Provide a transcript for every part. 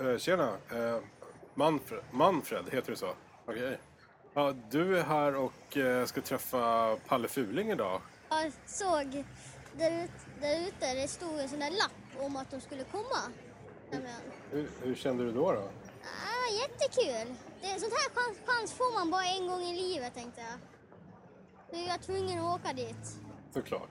eh, tjena. Eh, Manfred, Manfred, heter du så? Okej. Ja, du är här och eh, ska träffa Palle Fuling idag. Jag såg där, ut, där ute, det stod en sån där lapp om att de skulle komma. Nämligen. Hur, hur kände du då? då? Ah, jättekul! Det, sånt här chans, chans får man bara en gång i livet tänkte jag. Så jag var tvungen att åka dit. Såklart.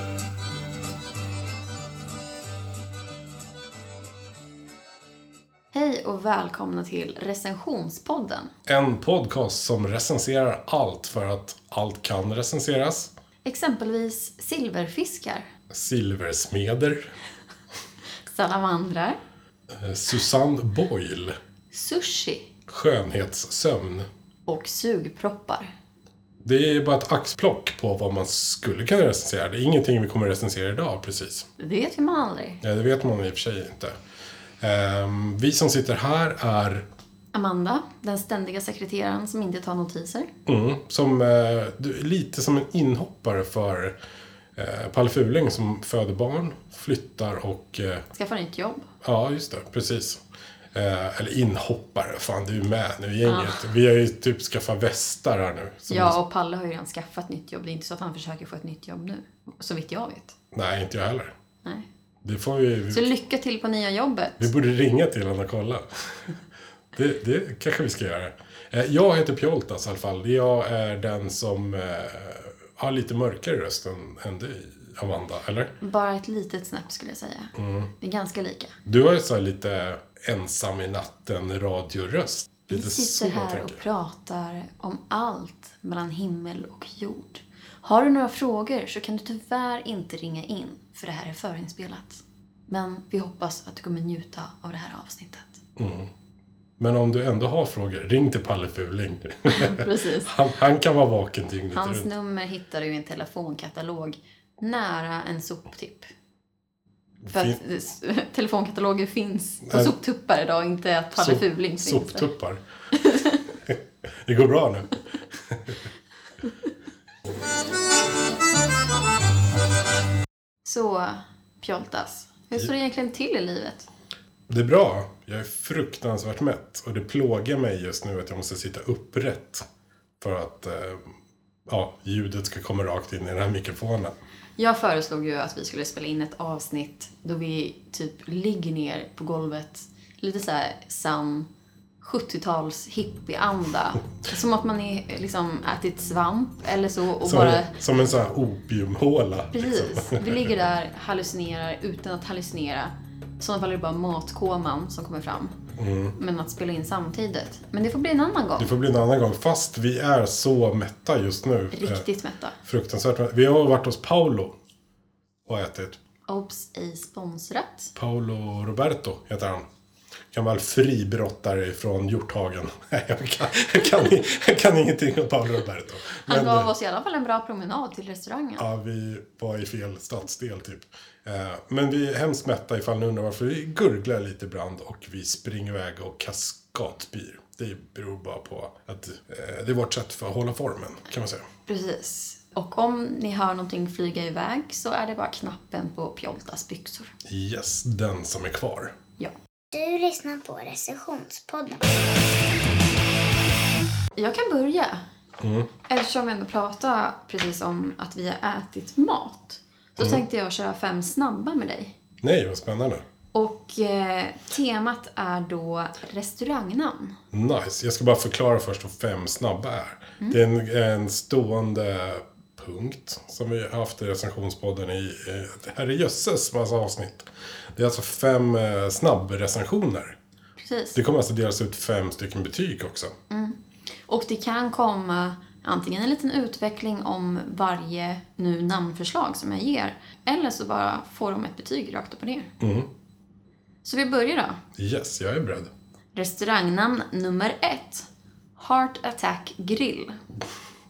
Hej och välkomna till recensionspodden. En podcast som recenserar allt för att allt kan recenseras. Exempelvis silverfiskar, Silversmeder, salamandrar, eh, Susanne Boyle, sushi skönhetssömn. och sugproppar. Det är bara ett axplock på vad man skulle kunna recensera. Det är ingenting vi kommer recensera idag precis. Det vet ju man aldrig. Ja, det vet man i och för sig inte. Ehm, vi som sitter här är Amanda, den ständiga sekreteraren som inte tar notiser. mm, som, eh, lite som en inhoppare för eh, Palle Fuling som föder barn, flyttar och... Eh, Skaffar nytt jobb. ja, just det, precis. Eh, eller inhoppare, fan du är med nu i gänget. Vi har ju typ skaffat västar här nu. Ja, och Palle har ju redan skaffat nytt jobb. Det är inte så att han försöker få ett nytt jobb nu. Så vitt jag vet. Nej, inte jag heller. Nej. Det får vi... Så lycka till på nya jobbet. Vi borde ringa till honom och kolla. Det, det kanske vi ska göra. Eh, Jag heter Pjoltas i alla fall. Jag är den som eh, har lite mörkare röst än, än dig, Amanda. Eller? Bara ett litet snäpp skulle jag säga. Det är ganska lika. Du har ju så här lite ensam i natten radioröst. Vi Lite så, sitter här tänker och pratar om allt mellan himmel och jord. Har du några frågor så kan du tyvärr inte ringa in, för det här är förinspelat. Men vi hoppas att du kommer njuta av det här avsnittet. Men om du ändå har frågor, ring till Palle Fuling. Precis. Han, han kan vara vaken dygnet Hans runt. nummer hittar du i en telefonkatalog nära en soptipp. För att telefonkataloger finns på Nej. soptuppar idag, inte att Palle Sop- Fuling finns. Soptuppar. det går bra nu. Så, Pjoltas, hur står det egentligen till i livet? Det är bra. Jag är fruktansvärt mätt. Och det plågar mig just nu att jag måste sitta upprätt. För att eh, ja, ljudet ska komma rakt in i den här mikrofonen. Jag föreslog ju att vi skulle spela in ett avsnitt då vi typ ligger ner på golvet. Lite så här sann 70-tals hippieanda. Som att man är, liksom ätit svamp eller så och Som, bara... som en sån här opiumhåla. Precis. Liksom. Vi ligger där, hallucinerar utan att hallucinera. I sådana fall är det bara matkoman som kommer fram. Men att spela in samtidigt. Men det får bli en annan gång. Det får bli en annan gång. Fast vi är så mätta just nu. Eh, Riktigt mätta. fruktansvärt mätta. Vi har varit hos Paolo. Och ätit. Obs! ej sponsrat. Paolo Roberto heter han. Gammal fribrottare från Hjorthagen. Jag kan, jag kan, jag kan ingenting om Paolo Roberto. Han Men, gav eh, oss i alla fall en bra promenad till restaurangen. Ja, vi var i fel stadsdel typ. Eh, Men vi är hemskt mätta ifall ni undrar varför. Vi gurglar lite ibland och vi springer iväg och kaskadspyr. Det beror bara på att eh, det är vårt sätt för att hålla formen, kan man säga. Precis. Och om ni hör någonting flyga iväg så är det bara knappen på Pjoltas byxor. Yes, den som är kvar. Du lyssnar på recensionspodden. Jag kan börja. Eftersom vi ändå pratar precis om att vi har ätit mat. Så tänkte jag köra fem snabba med dig. Nej, vad spännande. Och eh, temat är då restaurangnamn. Nice. Jag ska bara förklara först vad fem snabba är. Det är en, en stående punkt som vi har haft i recensionspodden i eh, herrejösses massa avsnitt. Det är alltså fem eh, snabbrecensioner. Precis. Det kommer alltså delas ut fem stycken betyg också. Och det kan komma antingen en liten utveckling om varje nu namnförslag som jag ger. Eller så bara får de ett betyg rakt upp och ner. Så vi börjar då. Yes, jag är beredd. Restaurangnamn nummer ett. Heart Attack Grill.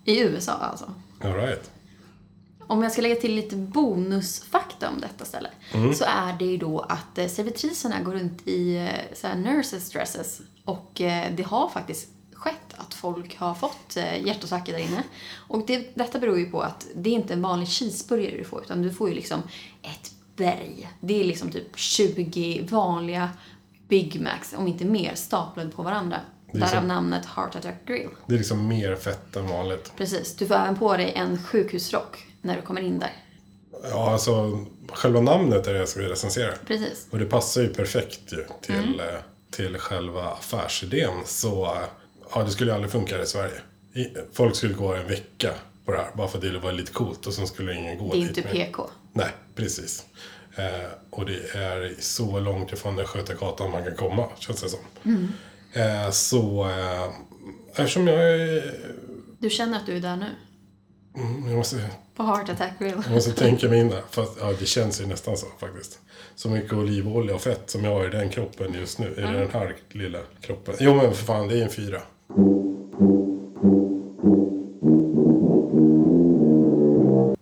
I USA alltså. All right. Om jag ska lägga till lite bonusfakta om detta ställe så är det ju då att eh, servitriserna går runt i eh, så här nurses dresses och eh, det har faktiskt skett att folk har fått hjärtattacker där inne. Och det, detta beror ju på att det är inte en vanlig cheeseburgare du får utan du får ju liksom ett berg. Det är liksom typ 20 vanliga Big Macs, om inte mer, staplade på varandra. är Därav som- namnet Heart Attack Grill. Det är liksom mer fett än vanligt. Precis. Du får även på dig en sjukhusrock när du kommer in där. Ja, alltså själva namnet är det jag ska recensera. Precis. Och det passar ju perfekt ju till, eh, till själva affärsidén. Så ja, det skulle ju aldrig funka i Sverige. Folk skulle gå en vecka på det här bara för att det var lite coolt och sen skulle ingen gå Det är dit inte. PK. Nej, precis. Eh, och det är så långt ifrån den Skötagatan man kan komma, känns det som. Mm. Eh, så eh, eftersom jag är... Du känner att du är där nu? mm, Jag måste, På Heart Attack Grill. jag måste tänka mig in där. Fast ja, det känns ju nästan så faktiskt. Så mycket olivolja och fett som jag har i den kroppen just nu. I den här lilla kroppen. Jo men för fan, det är en fyra.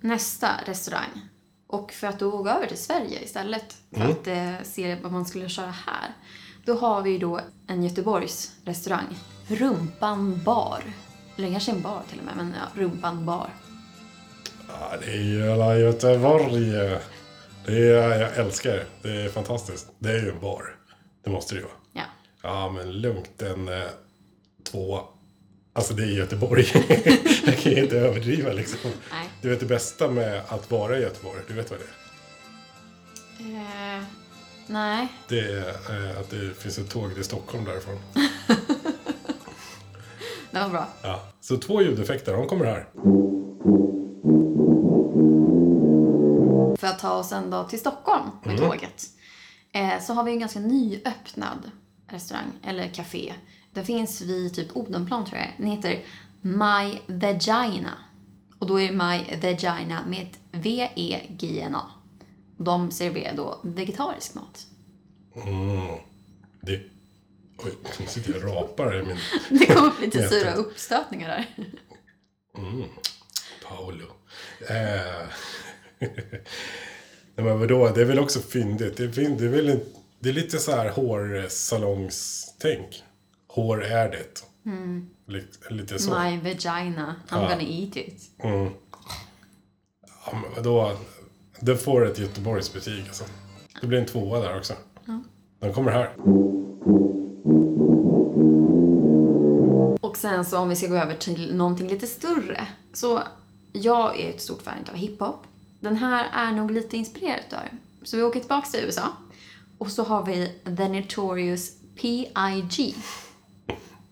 Nästa restaurang. Och för att då gå över till Sverige istället, för att eh, se vad man skulle köra här. Då har vi då en Göteborgs restaurang. Rumpan bar. Eller kanske en bar till och med, men ja, Rumpan bar. Ja, det är ju hela Göteborg. Det är, jag älskar det. Det är fantastiskt. Det är ju en bar. Det måste det ju vara. Ja. Ja, men lugnt en eh, två. Alltså det är Göteborg. jag kan ju inte överdriva liksom. Nej. Du vet det bästa med att vara i Göteborg, du vet vad det är? Eh, nej. Det är eh, att det finns ett tåg till Stockholm därifrån. Det var bra. Ja. Så två ljudeffekter, de kommer här. För att ta oss ändå till Stockholm med tåget. Eh, så har vi en ganska nyöppnad restaurang, eller café. Den finns vid typ Odenplan tror jag. Den heter My Vagina. Och då är det My Vagina med ett V-E-G-N-A. De serverar då vegetarisk mat. Det... Oj, nu sitter jag och rapar i min... Det kom upp lite sura uppstötningar där. Paolo. Eh. Nej men vadå, det är väl också fyndigt. Det är, det är väl en, det är lite så här hårsalongstänk. Hår är det. Lite, lite så. My Vagina, I'm gonna eat it. Ja, men vadå, det får ett Göteborgs betyg alltså. Det blir en tvåa där också. Den kommer här. Och sen så om vi ska gå över till någonting lite större. Så jag är ett stort fan av hiphop. Den här är nog lite inspirerad av det. Så vi åker tillbaka till USA. Och så har vi The Notorious P.I.G.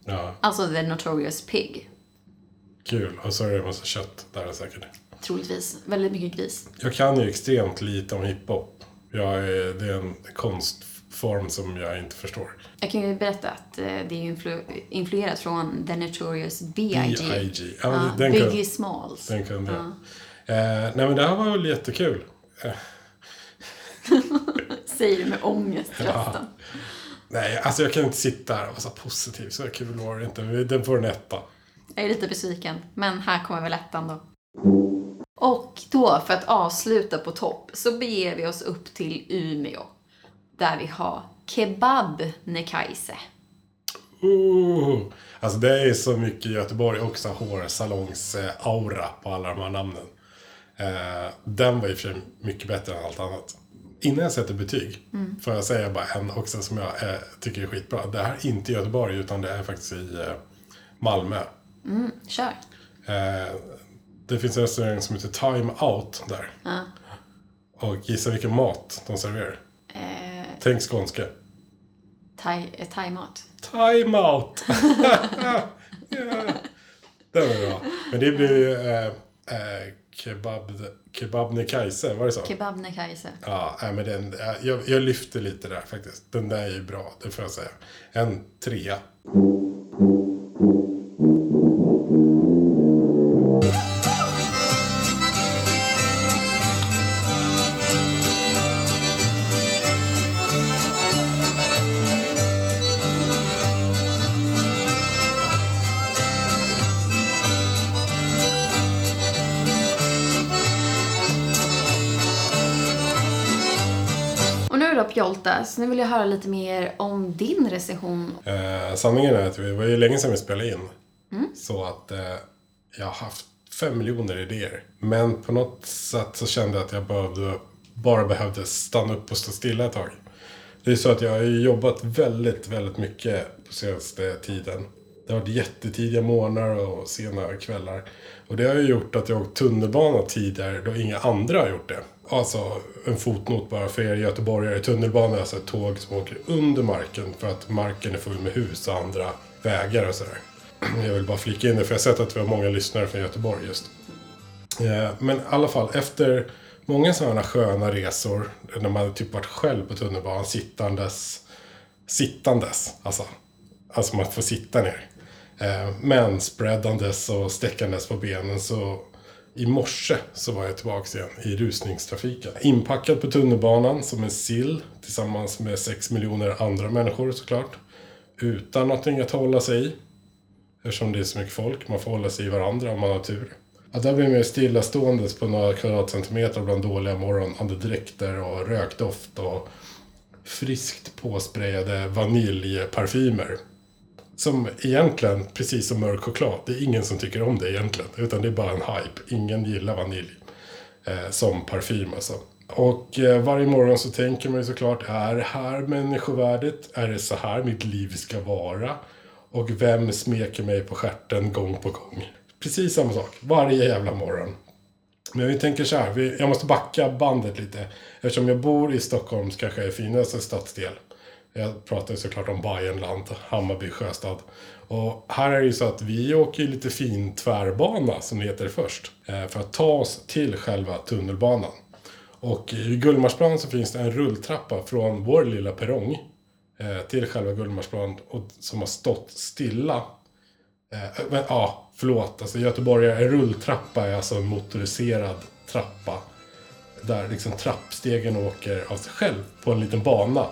Ja, Alltså The Notorious Pig. kul. Och så är det en massa kött där säkert. Troligtvis. Väldigt mycket gris. Jag kan ju extremt lite om hiphop. Jag är, det är en konstform som jag inte förstår. Jag kan ju berätta att eh, det är influ- influerat från The Notorious B.I.G. B.I.G.. Ja, Ja, den kan- Biggie Smalls. Den kunde jag. Eh, nej men det här var väl jättekul. Säger du med ångest rösten. nej, alltså jag kan inte sitta här och vara så positiv. Så kul var det inte. Den får en etta. Jag är lite besviken, men här kommer väl ettan då. Och då, för att avsluta på topp, så beger vi oss upp till Umeå. Där vi har Kebab Nekaise. Uh, alltså det är så mycket Göteborg också hårsalongs-aura på alla de här namnen. Eh, den var i och för sig mycket bättre än allt annat. Innan jag sätter betyg får jag säga bara en också som jag eh, tycker är skitbra. Det här är inte Göteborg utan det är faktiskt i eh, Malmö. Kör. Eh, det finns en restaurang som heter Time Out där. Och gissa vilken mat de serverar. Tänk skånska. thai, eh, thai-mat. Time Out! ja. Den är bra. Men det blir ju eh, eh, kebab, kebab Kajse, var det så? Kebab Nekaise. Ja, nej, men den, jag, jag lyfter lite där faktiskt. Den där är ju bra, det får jag säga. En trea. Pjolta, så nu vill jag höra lite mer om din recension. Eh, sanningen är att det var ju länge sedan vi spelade in. Så att eh, jag har haft fem miljoner idéer. Men på något sätt så kände jag att jag behövde, bara behövde stanna upp och stå stilla ett tag. Det är så att jag har jobbat väldigt, väldigt mycket på senaste tiden. Det har varit jättetidiga morgnar och sena kvällar. Och det har ju gjort att jag åkt tunnelbana tidigare då inga andra har gjort det. Alltså en fotnot bara för er göteborgare. Tunnelbana är alltså ett tåg som åker under marken för att marken är full med hus och andra vägar och sådär. Jag vill bara flika in det för jag har sett att vi har många lyssnare från Göteborg just. Eh, men i alla fall efter många sådana sköna resor när man typ varit själv på tunnelbanan sittandes. Sittandes, alltså. Alltså man får sitta ner. Eh, men spreadandes och sträckandes på benen så i morse så var jag tillbaka igen i rusningstrafiken. Inpackad på tunnelbanan som en sill tillsammans med sex miljoner andra människor såklart. Utan någonting att hålla sig i. Eftersom det är så mycket folk. Man får hålla sig i varandra om man har tur. Att där blir man ju stillaståendes på några kvadratcentimeter bland dåliga morgonandedräkter och rökdoft och friskt påsprejade vaniljparfymer. Som egentligen, precis som mörk choklad, det är ingen som tycker om det egentligen. Utan det är bara en hype. Ingen gillar vanilj. Eh, som parfym alltså. Och eh, varje morgon så tänker man ju såklart, är det här människovärdigt? Är det så här mitt liv ska vara? Och vem smeker mig på stjärten gång på gång? Precis samma sak, varje jävla morgon. Men vi tänker så här, vi, jag måste backa bandet lite. Eftersom jag bor i Stockholms kanske finaste stadsdel. Jag pratar ju såklart om Bayernland, Hammarby, Sjöstad. Och här är det ju så att vi åker lite fin tvärbana, som det heter först. Eh, för att ta oss till själva tunnelbanan. Och i Gullmarsplan så finns det en rulltrappa från vår lilla perrong eh, till själva Gullmarsplan och, som har stått stilla. Eh, men ja, förlåt. Alltså göteborgare, en rulltrappa är alltså en motoriserad trappa. Där liksom trappstegen åker av sig själv på en liten bana.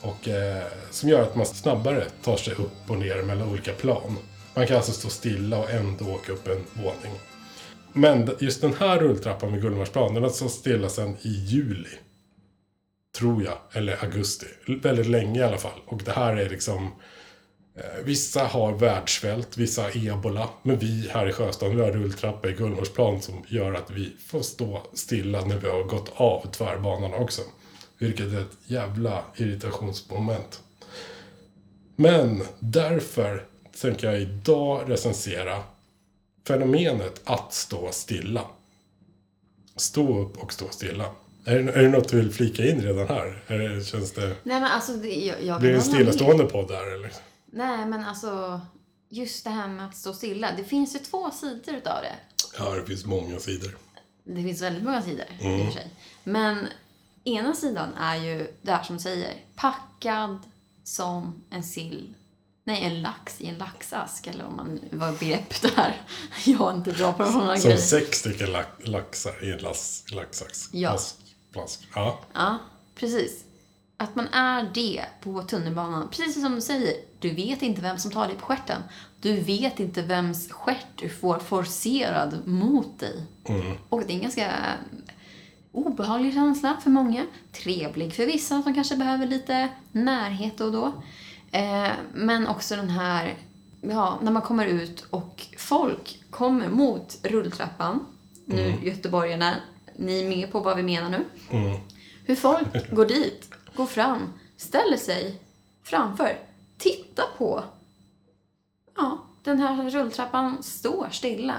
Och eh, som gör att man snabbare tar sig upp och ner mellan olika plan. Man kan alltså stå stilla och ändå åka upp en våning. Men just den här rulltrappan vid Gullmarsplan, den har stått stilla sedan i juli. Tror jag. Eller augusti. Väldigt länge i alla fall. Och det här är liksom... Eh, vissa har världssvält, vissa har ebola. Men vi här i Sjöstaden, vi har rulltrappa i Gullmarsplan som gör att vi får stå stilla när vi har gått av tvärbanan också. Vilket är ett jävla irritationsmoment. Men därför tänker jag idag recensera fenomenet att stå stilla. Stå upp och stå stilla. Är det, är det något du vill flika in redan här? Är känns det, Nej men alltså, det, jag, jag blir det en stillastående podd där eller? Nej men alltså, just det här med att stå stilla. Det finns ju två sidor utav det. Ja, det finns många sidor. Det finns väldigt många sidor i Mm. och för sig. Men ena sidan är ju det här som du säger, packad som en sill. Nej, en lax i en laxask eller om man vad begrepp det här. Jag är inte bra på sådana Som grejer. sex stycken lax, laxar i en las, laxax. Ja. Plask, plask. Ja. Ja, precis. Att man är det på tunnelbanan. Precis som du säger, du vet inte vem som tar dig på stjärten. Du vet inte vems stjärt du får forcerad mot dig. Och det är en ganska obehaglig känsla för många. Trevlig för vissa som kanske behöver lite närhet då och då. Eh, men också den här, ja, när man kommer ut och folk kommer mot rulltrappan. Nu göteborgarna, ni är med på vad vi menar nu. Hur folk går dit, går fram, ställer sig framför, tittar på. Ja, den här rulltrappan står stilla.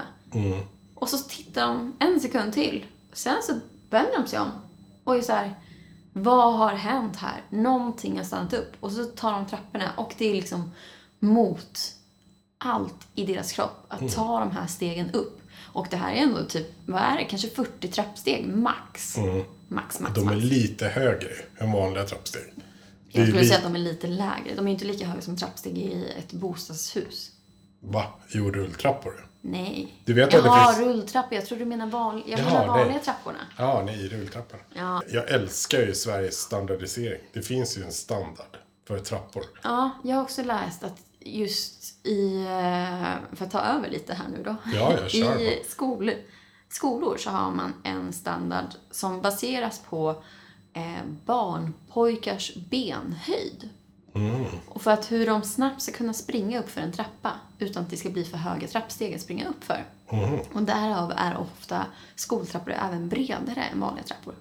Och så tittar de en sekund till. Sen så vänder de sig om och är så här. Vad har hänt här? Någonting har stannat upp. Och så tar de trapporna och det är liksom mot allt i deras kropp att ta de här stegen upp. Och det här är ändå typ, vad är det, kanske 40 trappsteg max. Max, max, De är max. lite högre än vanliga trappsteg. Jag skulle säga att de är lite lägre. De är inte lika höga som trappsteg i ett bostadshus. Va? Jo, rulltrappor. Nej. Du vet att det Jaha, finns- rulltrappor. Jag tror du menar vanliga, jag Jaha, menar vanliga nej. trapporna. Ja, nej, rulltrappor. Ja. Jag älskar ju Sveriges standardisering. Det finns ju en standard för trappor. Ja, jag har också läst att just i, eh, för att ta över lite här nu då. Ja, jag kör I skolor, skolor så har man en standard som baseras på eh, barnpojkars benhöjd. Mm. Och för att hur de snabbt ska kunna springa upp för en trappa utan att det ska bli för höga trappsteg att springa upp för. Mm. Och därav är ofta skoltrappor även bredare än vanliga trappor.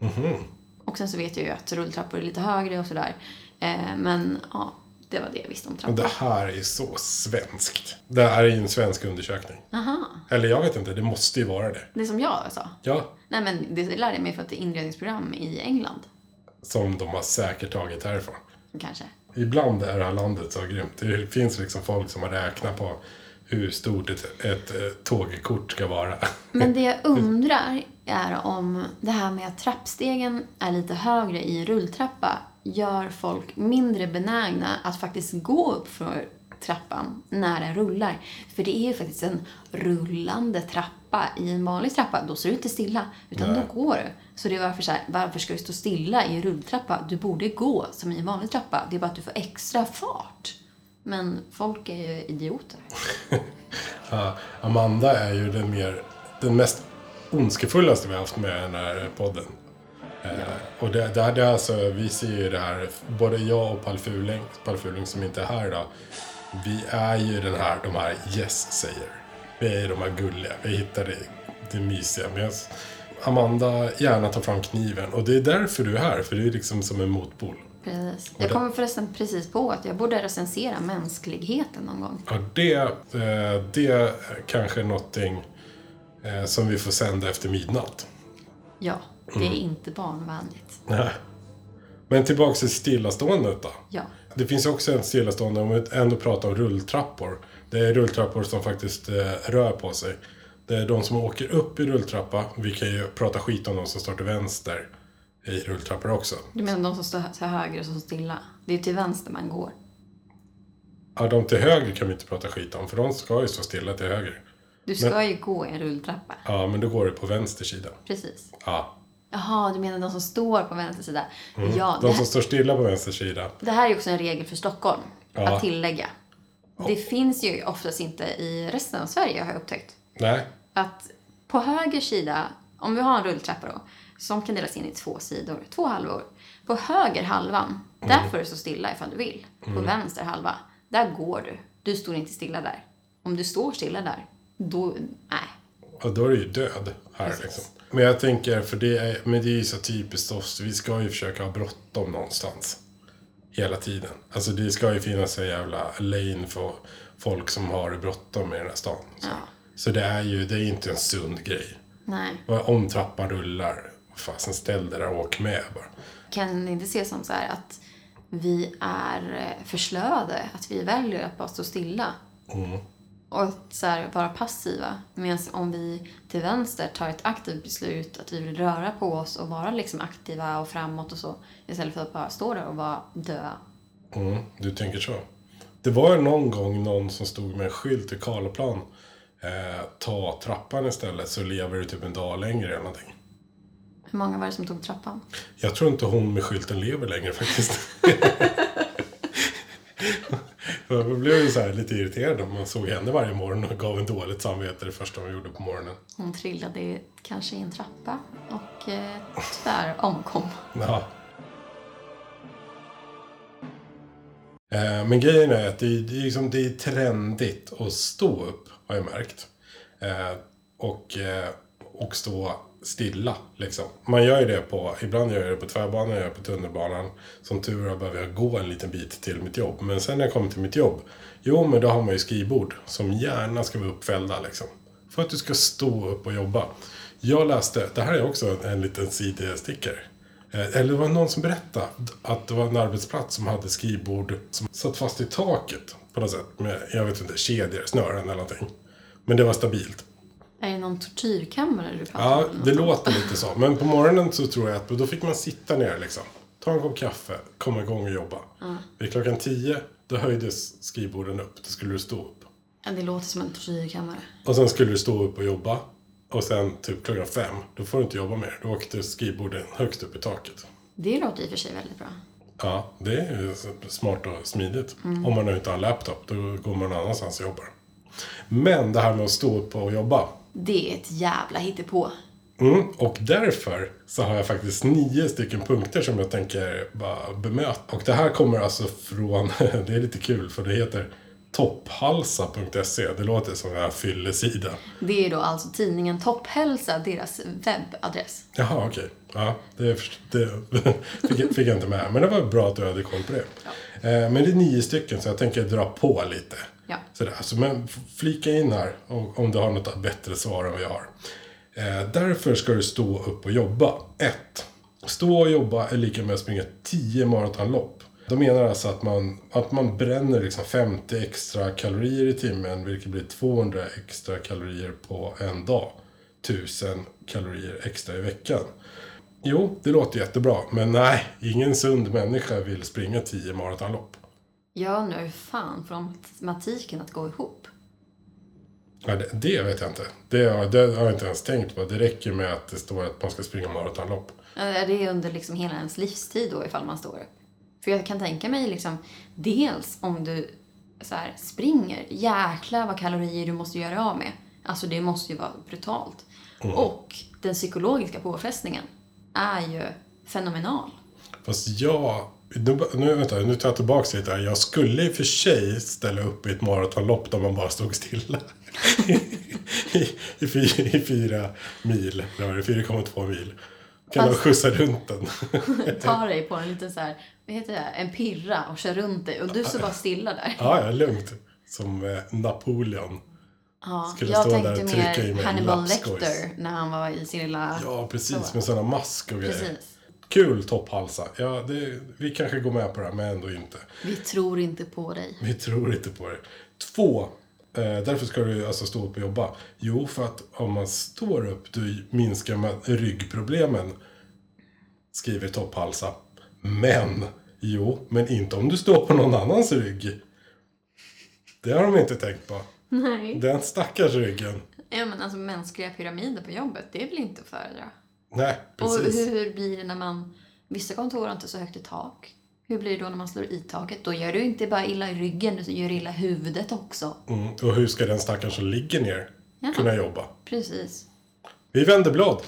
Mm-hmm. Och sen så vet jag ju att rulltrappor är lite högre och sådär. Eh, men ja, det var det jag visste om trappor. det här är så svenskt. Det här är ju en svensk undersökning. Aha, Eller jag vet inte, det måste ju vara det. det som jag sa. Ja, Nej men det lärde jag mig för att det är inredningsprogram i England. som de har säkert tagit härifrån. Kanske. Ibland är det här landet så grymt. Det finns liksom folk som har räknat på hur stort ett, ett, eh, tågkort ska vara. Men det jag undrar är om det här med att trappstegen är lite högre i en rulltrappa gör folk mindre benägna att faktiskt gå upp för trappan när den rullar. För det är ju faktiskt en rullande trappa. I en vanlig trappa, då står du inte stilla, utan Nej. då går du. Så det är varför så här, varför ska du stå stilla i en rulltrappa? Du borde gå som i en vanlig trappa. Det är bara att du får extra fart. Men folk är ju idioter. Ja, Amanda är ju den, mer, den mest ondskefullaste vi har haft med den här podden. Eh, och det, det, det är alltså, vi ser ju det här, både jag och Paul Fuling, Paul Fuling som inte är här idag, vi är ju den här, de här yes-säger. Vi är de här gulliga, vi hittar det, det mysiga. Medan Amanda gärna tar fram kniven och det är därför du är här, för du är liksom som en motpol. Precis. Jag det- kommer förresten precis på att jag borde recensera mänskligheten någon gång. Ja, det, eh, det är kanske någonting eh, som vi får sända efter midnatt. Ja, det är inte barnvänligt. Nej. Men tillbaka till stillaståendet då. Ja. Det finns också en stillastående, om vi ändå pratar om rulltrappor. Det är rulltrappor som faktiskt eh, rör på sig. Det är de som åker upp i rulltrappa. Vi kan ju prata skit om de som står till vänster i rulltrappor också. Du menar de som står till höger och som står stilla? Det är ju till vänster man går. Ja, de till höger kan vi inte prata skit om, för de ska ju stå stilla till höger. Du ska ju gå i en rulltrappa. Ja, men då går det på vänster sida. Precis. Ja. Jaha, du menar de som står på vänster sida? Ja, Mm. De som här, står stilla på vänster sida. det här är också en regel för Stockholm. Ja. Att tillägga. Det finns ju oftast inte i resten av Sverige har jag upptäckt. Nej, att på höger sida, om vi har en rulltrappa då, som kan delas in i två sidor, två halvor. På höger halvan, där får du stå stilla ifall du vill. På vänster halva, där går du. Du står inte stilla där. Om du står stilla där, då, nej. och då är du ju död här liksom. Men jag tänker, för det är, men det är ju så typiskt oss. Vi ska ju försöka ha bråttom någonstans. Hela tiden. Alltså det ska ju finnas en jävla lane för folk som har bråttom i den här stan. Så, Ja. så det är ju, det är inte en sund grej. Nej. Och Om trappan rullar, fasen ställ dig där och åk med bara. Kan det inte ses som så här att vi är eh, förslöade, att vi väljer att bara stå stilla. Och att så här, vara passiva. Medan om vi till vänster tar ett aktivt beslut att vi vill röra på oss och vara liksom aktiva och framåt och så. Istället för att bara stå där och vara döda. Mm, du tänker så. Det var någon gång någon som stod med en skylt i Karlaplan. Eh, ta trappan istället så lever du typ en dag längre eller någonting. Hur många var det som tog trappan? Jag tror inte hon med skylten lever längre faktiskt. Jag blev så lite irriterad om man såg henne varje morgon och gav en dåligt samvete det första hon gjorde på morgonen. Hon trillade kanske i en trappa och eh, tyvärr omkom. Ja. Eh, Men grejen är att det är, det är, liksom, det är trendigt att stå upp, har jag märkt. Eh, och, eh, och stå stilla, liksom. Man gör ju det på, ibland gör jag det på tvärbanan, jag gör det på tunnelbanan. Som tur är behöver jag gå en liten bit till mitt jobb. Men sen när jag kommer till mitt jobb, jo men då har man ju skrivbord som gärna ska vara uppfällda, liksom. För att du ska stå upp och jobba. Jag läste, det här är också en, en liten sidesticker. Eh, eller det var någon som berättade att det var en arbetsplats som hade skrivbord som satt fast i taket på något sätt. Med, jag vet inte, kedjor, snören eller någonting. Men det var stabilt. Är det någon tortyrkammare du pratar Ja, det låter lite så. Men på morgonen så tror jag att då fick man sitta ner liksom. Ta en kopp kaffe, komma igång och jobba. Vid klockan tio, då höjdes skrivborden upp. Då skulle du stå upp. Ja, det låter som en tortyrkammare. Och sen skulle du stå upp och jobba. Och sen typ klockan fem, då får du inte jobba mer. Då åkte skrivborden högst upp i taket. Det låter i och för sig väldigt bra. Ja, det är smart och smidigt. Om man nu inte har en laptop, då går man någon annanstans och jobbar. Men det här med att stå upp och jobba. Det är ett jävla hittepå. Mm, och därför så har jag faktiskt nio stycken punkter som jag tänker bara bemöta. Och det här kommer alltså från, det är lite kul för det heter topphalsa.se. Det låter som en fyllesida. Det är då alltså tidningen Topphälsa, deras webbadress. Jaha, okej. Ja, det, det fick, jag- fick jag inte med. Men det var bra att du hade koll på det. Eh, Men det är nio stycken så jag tänker dra på lite. Ja. Sådär. Så, men f- flika in här om, om du har något bättre svar än vad jag har. Eh, därför ska du stå upp och jobba. 1. Stå och jobba är lika med att springa 10 maratonlopp. De menar alltså att man, att man bränner liksom 50 extra kalorier i timmen, vilket blir 200 extra kalorier på en dag. 1000 kalorier extra i veckan. Jo, det låter jättebra, men nej, ingen sund människa vill springa 10 maratonlopp. Jag undrar hur fan får matematiken att gå ihop? Ja, det, det vet jag inte. Det, har- det har jag inte ens tänkt på. Det räcker med att det står att man ska springa maratonlopp. Är det under liksom hela ens livstid då ifall man står upp? För jag kan tänka mig liksom, dels om du så här, springer, jäklar vad kalorier du måste göra av med. Alltså det måste ju vara brutalt. Och den psykologiska påfrestningen är ju fenomenal. Fast jag... Nu, nu, vänta, nu tar jag tillbaka lite här. Jag skulle i och för sig ställa upp i ett maratonlopp där man bara stod stilla. I, i, fyra, I fyra mil. Det? 4,2 mil. Kan Fast- skjutsa runt den? Ta dig på en liten så här, vad heter det, en pirra och kör runt dig och du står bara stilla där. ja, ja, lugnt. Som eh, Napoleon. Ja, Skulle jag stå där tänkte och trycka i mer mig Hannibal. Lecter när han var i sin lilla... Ja, precis. Så. Med sådana mask och grejer. Precis. Kul topphalsa. Ja, det, vi kanske går med på det här, men ändå inte. Vi tror inte på dig. Vi tror inte på det. Två. Eh, därför ska du alltså stå upp och jobba. Jo, för att om man står upp då minskar man ryggproblemen. Skriver topphalsa. Men, jo, men inte om du står på någon annans rygg. Det har de inte tänkt på. Nej. Den stackars ryggen. Ja, men alltså mänskliga pyramider på jobbet, det är väl inte att föredra? Nej, Och precis. hur blir det när man... Vissa kontor har inte så högt i tak. Hur blir det då när man slår i taket? Då gör du inte bara illa i ryggen, du gör illa huvudet också. Mm. Och hur ska den stackaren som ligger ner Jaha. kunna jobba? Precis. Vi vänder blad.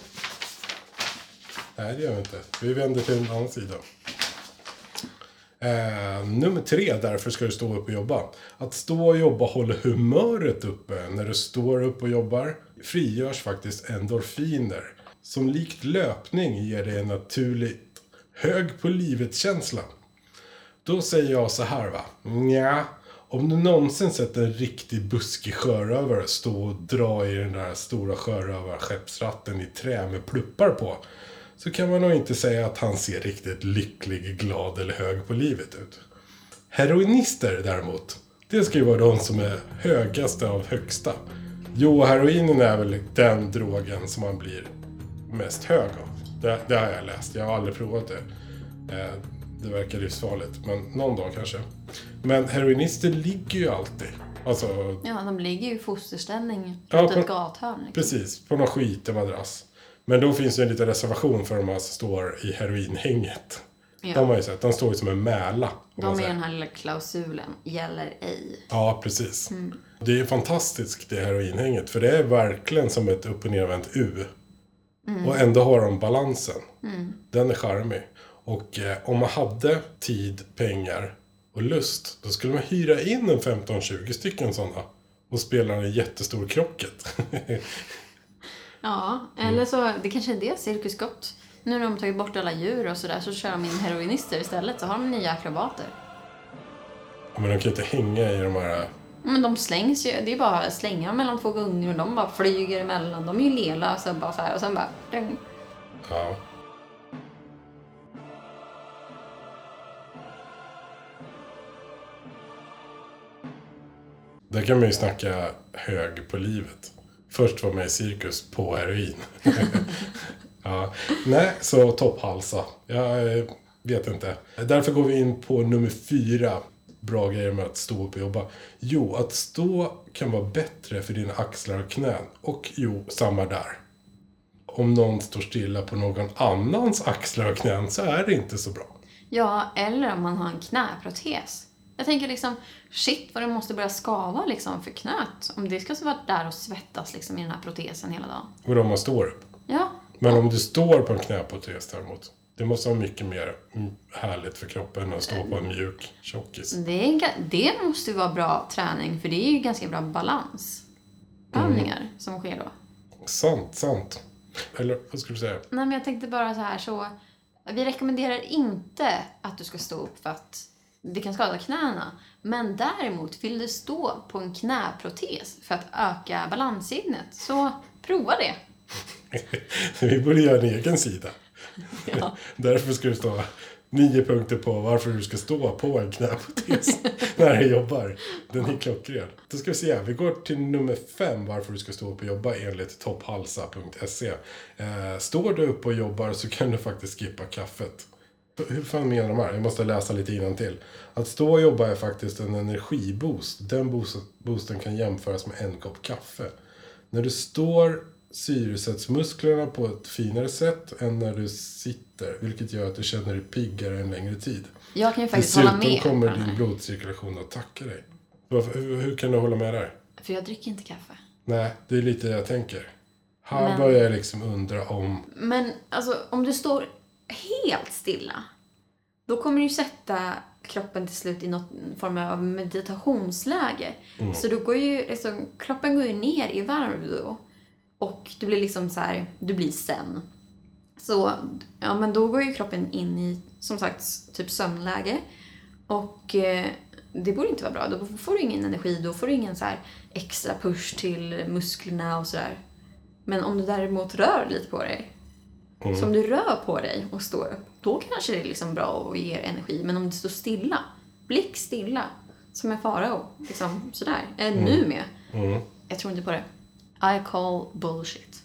Nej, det gör vi inte. Vi vänder till en annan sida. Eh, nummer tre, därför ska du stå upp och jobba. Att stå och jobba håller humöret uppe. När du står upp och jobbar frigörs faktiskt endorfiner. Som likt löpning ger dig en naturligt hög på livet-känsla. Då säger jag så här va. Nja, om du någonsin sett en riktig buskig sjörövare stå och dra i den där stora sjörövarskeppsratten i trä med pluppar på. Så kan man nog inte säga att han ser riktigt lycklig, glad eller hög på livet ut. Heroinister däremot, det ska ju vara de som är högaste av högsta. Jo, heroinen är väl den drogen som man blir mest hög av. Det, det har jag läst, jag har aldrig provat det. Eh, det verkar livsfarligt, men någon dag kanske. Men heroinister ligger ju alltid. Alltså, Ja, de ligger ju i fosterställning Ja, på- ett gathörn. Liksom. precis, på någon skitig madrass. Men då finns det en liten reservation för de här som står i heroinhänget. Ja. De har ju sett, de står ju som en mäla. De är den här lilla klausulen, gäller ej. Ja, precis. Det är fantastiskt det heroinhänget. För det är verkligen som ett upp och nervänt U. Och ändå har de balansen. Den är charmig. Och eh, om man hade tid, pengar och lust. Då skulle man hyra in en 15-20 stycken sådana. Och spela en jättestor krocket. Ja, eller så, det kanske är det Cirkus Gott. Nu när de tagit bort alla djur och sådär så kör de in heroinister istället så har de nya akrobater. Men de kan ju inte hänga i de här... Men de slängs ju, det är bara att slänga mellan två gungor och de bara flyger emellan. De är ju lelösa bara så här och sen bara... Ding. Ja. Där kan man ju snacka hög på livet. Först var med i cirkus på heroin. ja. Nej, så topphalsa. Jag eh, vet inte. Därför går vi in på nummer fyra. Bra grejer med att stå upp och jobba. Jo, att stå kan vara bättre för dina axlar och knän. Och jo, samma där om någon står stilla på någon annans axlar och knän så är det inte så bra. Ja, eller om man har en knäprotes. Jag tänker liksom, shit vad det måste börja skava liksom för knät. Om det ska vara där och svettas liksom i den här protesen hela dagen. Och om man står upp. Ja, Men om du står på en knäprotes däremot. Det måste vara mycket mer mm, härligt för kroppen än att stå på en mjuk tjockis. Det, är det måste ju vara bra träning för det är ju ganska bra balansövningar Mm. som sker då. Sant, sant. Eller vad skulle du säga? Nej men jag tänkte bara så här så. Vi rekommenderar inte att du ska stå upp för att det kan skada knäna. Men däremot vill du stå på en knäprotes för att öka balanssinnet så prova det. Vi borde göra en egen sida. Ja. Därför ska det stå nio punkter på varför du ska stå på en knäprotes när du jobbar. Den är klockren. Då ska vi se, vi går till nummer fem varför du ska stå upp och jobba enligt topphalsa.se. Eh, står du upp och jobbar så kan du faktiskt skippa kaffet. Hur fan menar de här? Jag måste läsa lite till. Att stå och jobba är faktiskt en energiboost. Den boost- boosten kan jämföras med en kopp kaffe. När du står syresätts musklerna på ett finare sätt än när du sitter. Vilket gör att du känner dig piggare en längre tid. Jag kan ju faktiskt hålla Dessutom med på kommer din blodcirkulation att tacka dig. Varför, hur, hur kan du hålla med där? För jag dricker inte kaffe. Nej, det är lite det jag tänker. Här Men- börjar jag liksom undra om... Men alltså om du står helt stilla. Då kommer du sätta kroppen till slut i någon form av meditationsläge. Så då går ju, liksom, kroppen går ju ner i varv då. Och du blir liksom så här, du blir sen. Så, ja men då går ju kroppen in i, som sagt, typ sömnläge. Och eh, det borde inte vara bra. Då får du ingen energi, då får du ingen så här extra push till musklerna och sådär. Men om du däremot rör lite på dig, så om du rör på dig och står upp, då kanske det är liksom bra och ger energi. Men om du står stilla, blick stilla, som en farao, liksom sådär, är nu med. Jag tror inte på det. I call bullshit.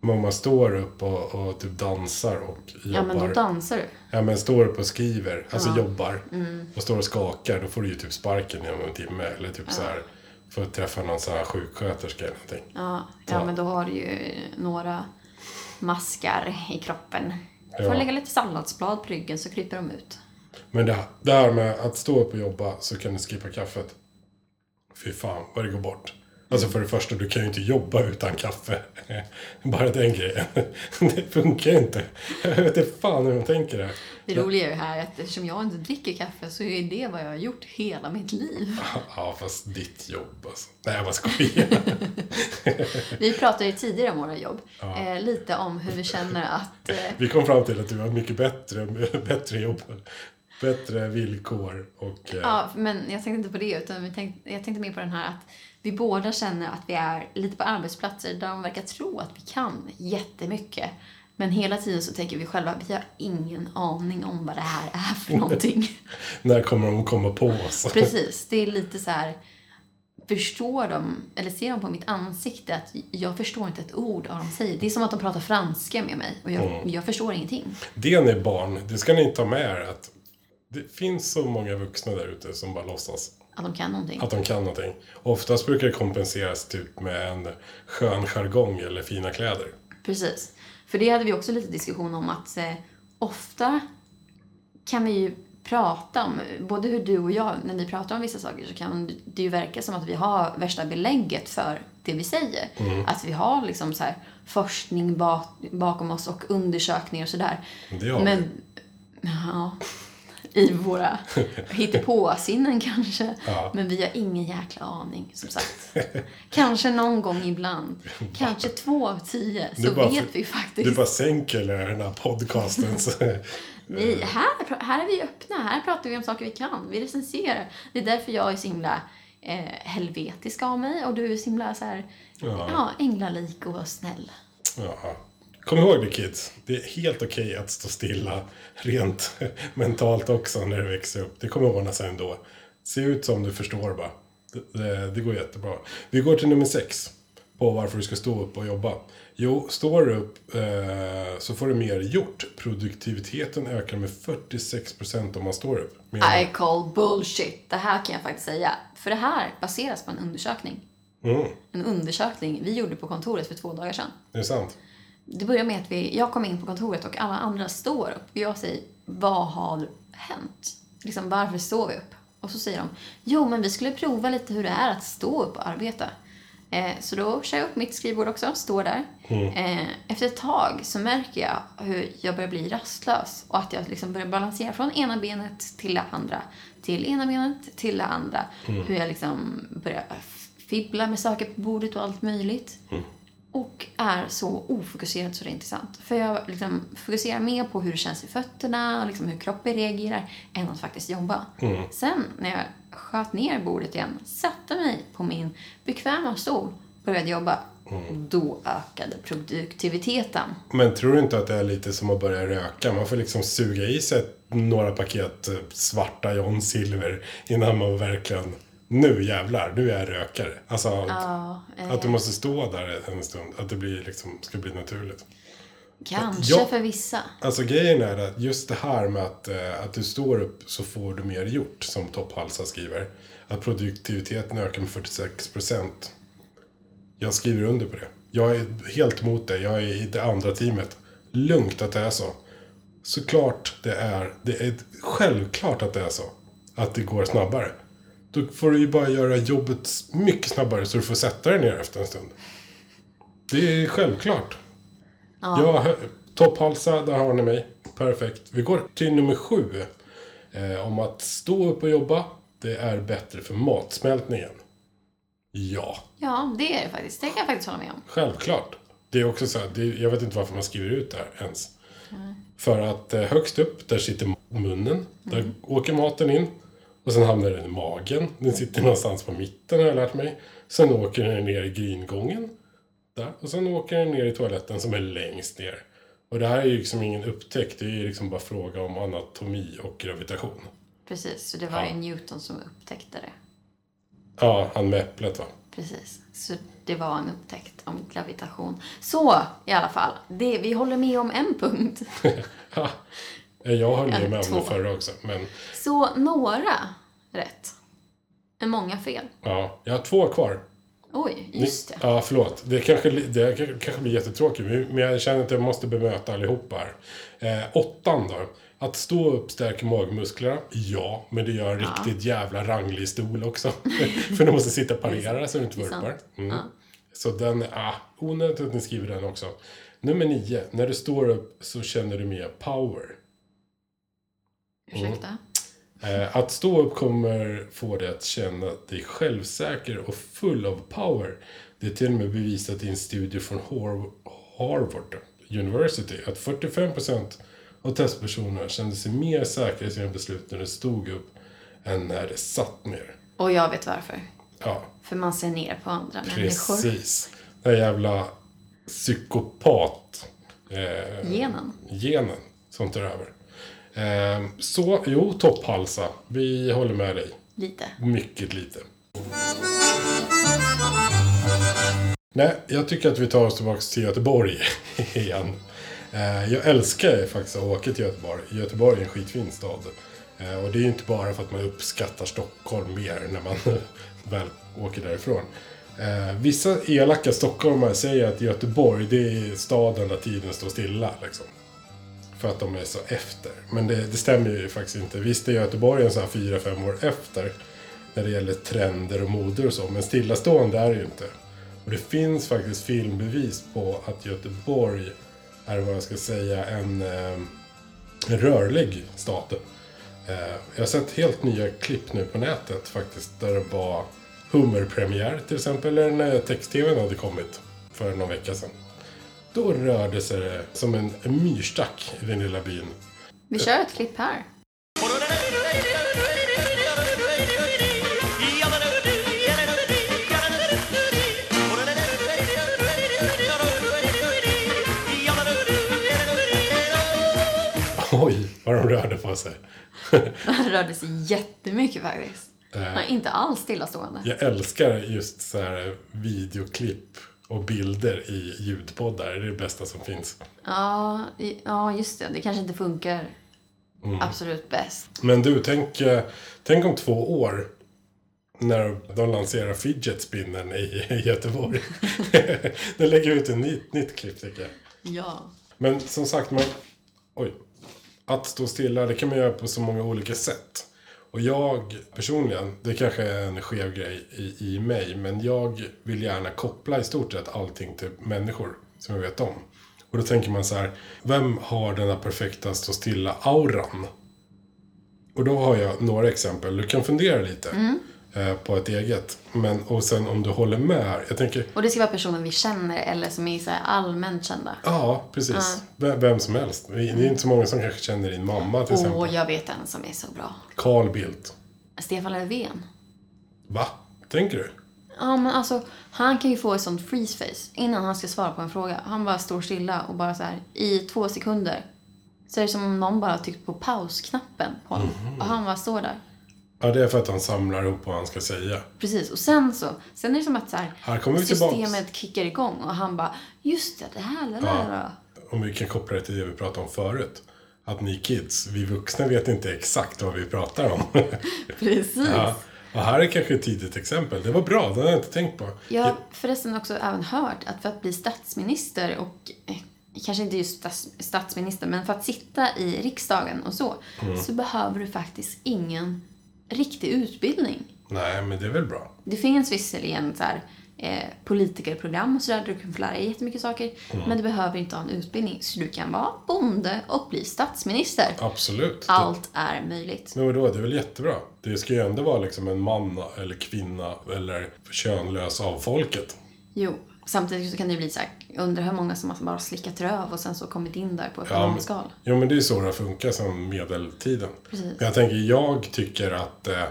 Men om man står upp och, och typ dansar och jobbar. Ja, men då dansar du. Ja, men står upp och skriver, alltså Ja. jobbar. Och står och skakar, då får du ju typ sparken inom en timme. Eller typ så här, får träffa någon sån här sjuksköterska eller någonting. Ja, Ja. ja, men då har du ju några maskar i kroppen. Du Ja. får lägga lite salladsblad på ryggen så kryper de ut. Men det, det här med att stå upp och jobba så kan du skippa kaffet. Fy fan vad det går bort. Alltså för det första, du kan ju inte jobba utan kaffe. Bara den grejen. Det funkar ju inte. Jag vet inte fan hur de tänker där. Det roliga är ju här att eftersom jag inte dricker kaffe så är det vad jag har gjort hela mitt liv. Ja, fast ditt jobb alltså. Nej, jag bara skojar. Vi pratade ju tidigare om våra jobb. Eh, lite om hur vi känner att... Eh, Vi kom fram till att du har mycket bättre, bättre jobb. Bättre villkor och... eh, ja, men jag tänkte inte på det utan vi tänkte, jag tänkte mer på den här att vi båda känner att vi är lite på arbetsplatser där de verkar tro att vi kan jättemycket. Men hela tiden så tänker vi själva, vi har ingen aning om vad det här är för någonting. När kommer de komma på oss? Precis, det är lite så här. Förstår de, eller ser de på mitt ansikte att jag förstår inte ett ord av vad de säger. Det är som att de pratar franska med mig och jag, jag förstår ingenting. Det ni barn, det ska ni ta med er att det finns så många vuxna där ute som bara låtsas Att de kan någonting. att de kan någonting. Oftast brukar det kompenseras typ med en skön jargong eller fina kläder. Precis. För det hade vi också lite diskussion om att eh, ofta kan vi ju prata om, både hur du och jag, när vi pratar om vissa saker så kan det ju verka som att vi har värsta belägget för det vi säger. Att vi har liksom så här forskning bak, bakom oss och undersökningar och sådär. Det har vi. Men, ja, i våra hittepåsinnen kanske. Ja. Men vi har ingen jäkla aning, som sagt. Kanske någon gång ibland. Kanske två av tio. Så bara- vet vi faktiskt. Du bara sänker den här podcasten. Nej, här, här är vi öppna. Här pratar vi om saker vi kan. Vi recenserar. Det är därför jag är så himla eh, helvetisk av mig och du är så himla så här, Ja. ja. änglalik och snäll. Ja. Kom ihåg det kids, det är helt okej att stå stilla rent mentalt också när du växer upp. Det kommer ordna sig ändå. Se ut som du förstår bara. Det, det, det går jättebra. Vi går till nummer sex på varför du ska stå upp och jobba. Jo, står du upp eh, så får du mer gjort. Produktiviteten ökar med 46% om man står upp. Menar I call bullshit. Det här kan jag faktiskt säga. För det här baseras på en undersökning. Mm, En undersökning vi gjorde på kontoret för två dagar sedan. det är sant. Det börjar med att vi, jag kom in på kontoret och alla andra står upp. Jag säger, vad har hänt? Liksom, varför står vi upp? Och så säger de, jo men vi skulle prova lite hur det är att stå upp och arbeta. Eh, så då kör jag upp mitt skrivbord också, står där. Mm. Eh, efter ett tag så märker jag hur jag börjar bli rastlös och att jag liksom börjar balansera från ena benet till det andra. Till ena benet till det andra. Mm. Hur jag liksom börjar fibbla med saker på bordet och allt möjligt. Mm. Och är så ofokuserad så det är sant. För jag liksom fokuserar mer på hur det känns i fötterna och liksom hur kroppen reagerar än att faktiskt jobba. Mm. Sen när jag sköt ner bordet igen, satte mig på min bekväma stol, började jobba. Mm. Då ökade produktiviteten. Men tror du inte att det är lite som att börja röka? Man får liksom suga i sig några paket svarta John Silver innan man verkligen, nu jävlar, nu är jag rökare. Alltså Ja, eh, att du måste stå där en stund, att det blir liksom, ska bli naturligt. kanske Ja. för vissa. Alltså grejen är att just det här med att, eh, att du står upp så får du mer gjort, som Topphalsa skriver. Att produktiviteten ökar med 46 procent. Jag skriver under på det. Jag är helt emot det. Jag är i det andra teamet. Lugnt att det är så. Såklart det är. Det är självklart att det är så. Att det går snabbare. Då får du ju bara göra jobbet mycket snabbare så du får sätta dig ner efter en stund. Det är självklart. Ja, hö- topphalsa, där har ni mig. Perfekt. Vi går till nummer sju. Eh, om att stå upp och jobba, det är bättre för matsmältningen. Ja, Ja, det är det faktiskt. Det kan jag faktiskt hålla med om. självklart. Det är också så här, det, jag vet inte varför man skriver ut det här ens. För att eh, högst upp, där sitter munnen. Där åker maten in. Och sen hamnar den i magen. Den sitter någonstans på mitten har jag lärt mig. Sen åker den ner i gringången. Där. Och sen åker den ner i toaletten som är längst ner. Och det här är ju liksom ingen upptäckt. Det är ju liksom bara fråga om anatomi och gravitation. Precis, så det var Ja. ju Newton som upptäckte det. Ja, han med äpplet va? Precis. Så det var en upptäckt om gravitation. Så, i alla fall. Det, vi håller med om en punkt. Ja. Jag höll Ja, ju med om två. det förra också. Men Så några rätt. Men många fel. ja, jag har två kvar. Oj, just det. Ja, förlåt. Det kanske, det kanske- blir jättetråkigt, men jag känner att jag måste bemöta allihopa här. Eh, åttan då. Att stå upp stärker magmusklerna. Ja, men det gör en riktigt jävla ranglig stol också. För du måste sitta och parera så du inte vurpar. Mm. Så den, ah, onödigt att ni skriver den också. Nummer nio. När du står upp så känner du mer power. Ursäkta. Eh, att stå upp kommer få dig att känna dig självsäker och full av power. Det är till och med bevisat i en studie från Har- Harvard University att 45% av testpersonerna kände sig mer säkra i sina beslut när de stod upp än när de satt ner. Och jag vet varför. Ja, För man ser ner på andra människor. precis. Den jävla psykopat eh, Genen. genen som tar över. Eh, så, jo, topphalsa. Vi håller med dig. Lite. Mycket lite. Nej, jag tycker att vi tar oss tillbaka till Göteborg igen. Eh, Jag älskar faktiskt att åka till Göteborg. Göteborg är en skitfin stad. Eh, Och det är ju inte bara för att man uppskattar Stockholm mer när man väl åker därifrån. Vissa elaka stockholmare säger att Göteborg det är staden där tiden står stilla. Liksom. För att de är så efter. Men det, det stämmer ju faktiskt inte. Visst är Göteborg en sån här fyra fem år efter. När det gäller trender och moder och så. Men stillastående är det ju inte. Och det finns faktiskt filmbevis på att Göteborg är vad jag ska säga en, eh, en rörlig stad. Eh, jag har sett helt nya klipp nu på nätet faktiskt. Där det var hummerpremiär till exempel. Eller när text-tvn hade kommit för någon vecka sedan. Då rörde sig det som en, myrstack i den lilla byn. Vi kör ett klipp här. Oj, vad de rörde på sig. Han rörde sig jättemycket faktiskt. Han är inte alls stillastående. Jag älskar just så här videoklipp och bilder i ljudpoddar. Är det bästa som finns. Ja, ja, just det. Det kanske inte funkar absolut bäst. Men du, tänk, eh, tänk om två år. När de lanserar fidget spinnen i i Göteborg. Den lägger ut ett nytt, nytt klipp tycker jag. Ja. Men som sagt, man, oj. Att stå stilla, det kan man göra på så många olika sätt. Och jag personligen, det kanske är en skev grej i, i mig, men jag vill gärna koppla i stort sett allting till människor som jag vet om. Och då tänker man så här, vem har den här perfekta stå stilla-auran? Och då har jag några exempel. Du kan fundera lite Mm på ett eget. Men, och sen om du håller med här. Jag tänker, Och det ska vara personer vi känner eller som är så här allmänt kända. ja precis. Vem, vem som helst. Det är inte så många som kanske känner din mamma till Åh, exempel. jag vet en som är så bra. Carl Bildt. Stefan Löfven. Va? Tänker du? Ja, men alltså, han kan ju få ett sånt freeze face innan han ska svara på en fråga. Han bara står stilla och bara så här i två sekunder. Så är det som om någon bara tryckt på pausknappen på honom. Och han bara står där. Ja, det är för att han samlar ihop vad han ska säga. Precis, och sen så, sen är det som att så här, Här kommer vi tillbaks. systemet kickar igång och han bara, just det, det här, det där. Om vi kan koppla det till det vi pratade om förut. Att ni kids, vi vuxna vet inte exakt vad vi pratar om. Precis. ja. Och här är kanske ett tidigt exempel. Det var bra, det har jag inte tänkt på. Jag har förresten också även hört att för att bli statsminister och eh, kanske inte just stats, statsminister, men för att sitta i riksdagen och så, Mm. så behöver du faktiskt ingen riktig utbildning. Nej, men det är väl bra. Det finns visserligen så här, eh, politikerprogram och sådär där du kan få lära dig jättemycket saker, Mm. men du behöver inte ha en utbildning. Så du kan vara bonde och bli statsminister. Absolut. Allt är möjligt. Men vadå, det är väl jättebra. Det ska ju ändå vara liksom en man eller kvinna eller könlös av folket. Jo, samtidigt så kan det ju bli så här, undrar hur många som har bara slickat röv och sen så kommit in där på ett Ja, jo, men det är så det har funkat sedan medeltiden. Precis. Jag tänker, jag tycker att eh,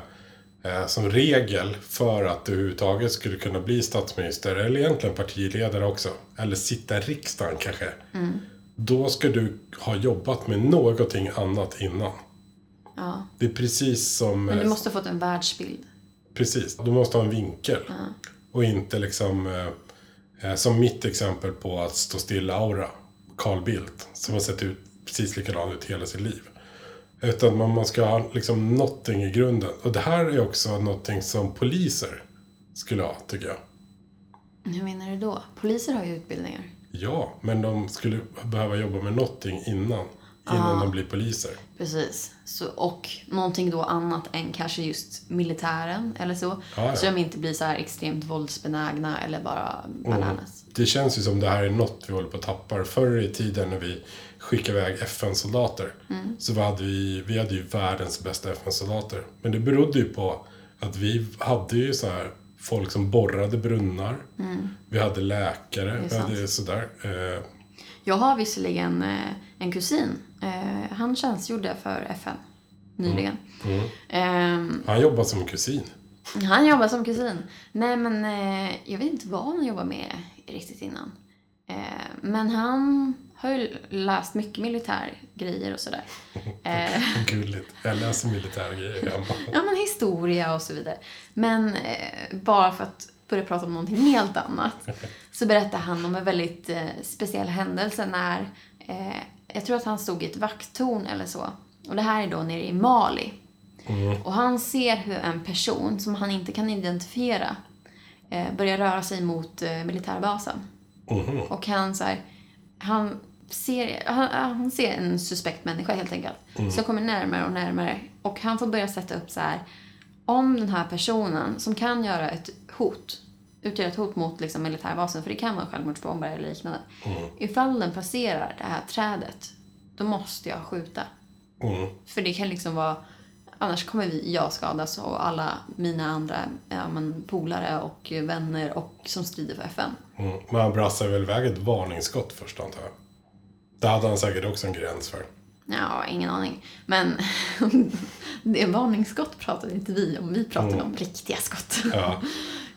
eh, som regel för att du överhuvudtaget skulle kunna bli statsminister, eller egentligen partiledare också, eller sitta i riksdagen kanske. Mm. Då ska du ha jobbat med någonting annat innan. Ja. Det är precis som... Men du eh, måste ha fått en världsbild. Precis, du måste ha en vinkel. Och inte liksom, eh, som mitt exempel på att stå stilla aura, Carl Bildt, som har sett ut precis likadan ut hela sitt liv. Utan man, man ska ha liksom någonting i grunden. Och det här är också någonting som poliser skulle ha, tycker jag. Hur menar du då? Poliser har ju utbildningar. Ja, men de skulle behöva jobba med någonting innan. Innan de blir poliser. Precis. Så, och någonting då annat än kanske just militären eller så. Ja, ja. Så de inte blir så här extremt våldsbenägna eller bara bananas. Det känns ju som det här är något vi håller på att tappa. Förr i tiden när vi skickade iväg FN-soldater så hade vi, vi hade ju världens bästa FN-soldater. Men det berodde ju på att vi hade ju så här folk som borrade brunnar. Vi hade läkare. Vi hade sådär. Eh, Jag har visserligen eh, en kusin. Eh, han tjänstgjorde för FN nyligen. Ehm, han jobbade som kusin. Han jobbar som kusin. Nej, men eh, jag vet inte vad han jobbar med riktigt innan. Eh, men han har ju läst mycket militärgrejer och sådär. Eh, Gulligt. Jag läser militärgrejer hemma. ja, men historia och så vidare. Men eh, bara för att börja prata om någonting helt annat så berättar han om en väldigt eh, speciell händelse när eh, jag tror att han stod i ett vakttorn eller så. Och det här är då nere i Mali. Och han ser hur en person som han inte kan identifiera eh, börjar röra sig mot eh, militärbasen. Och han så här, han ser, han, han ser en suspekt människa helt enkelt. Som kommer närmare och närmare. Och han får börja sätta upp så här, om den här personen som kan göra ett hot, utgöra ett hot mot liksom, militärbasen, för det kan vara självmordsbombare eller liknande. Ifall den passerar det här trädet, då måste jag skjuta. Mm. För det kan liksom vara, annars kommer vi, jag skadas och alla mina andra ja, men, polare och vänner och som strider för FN. Mm. Men han brassade väl iväg ett varningsskott först antar jag. Det hade han säkert också en gräns för. Ja, ingen aning. Men det varningsskott pratade inte vi om. Vi pratade om riktiga skott. Ja.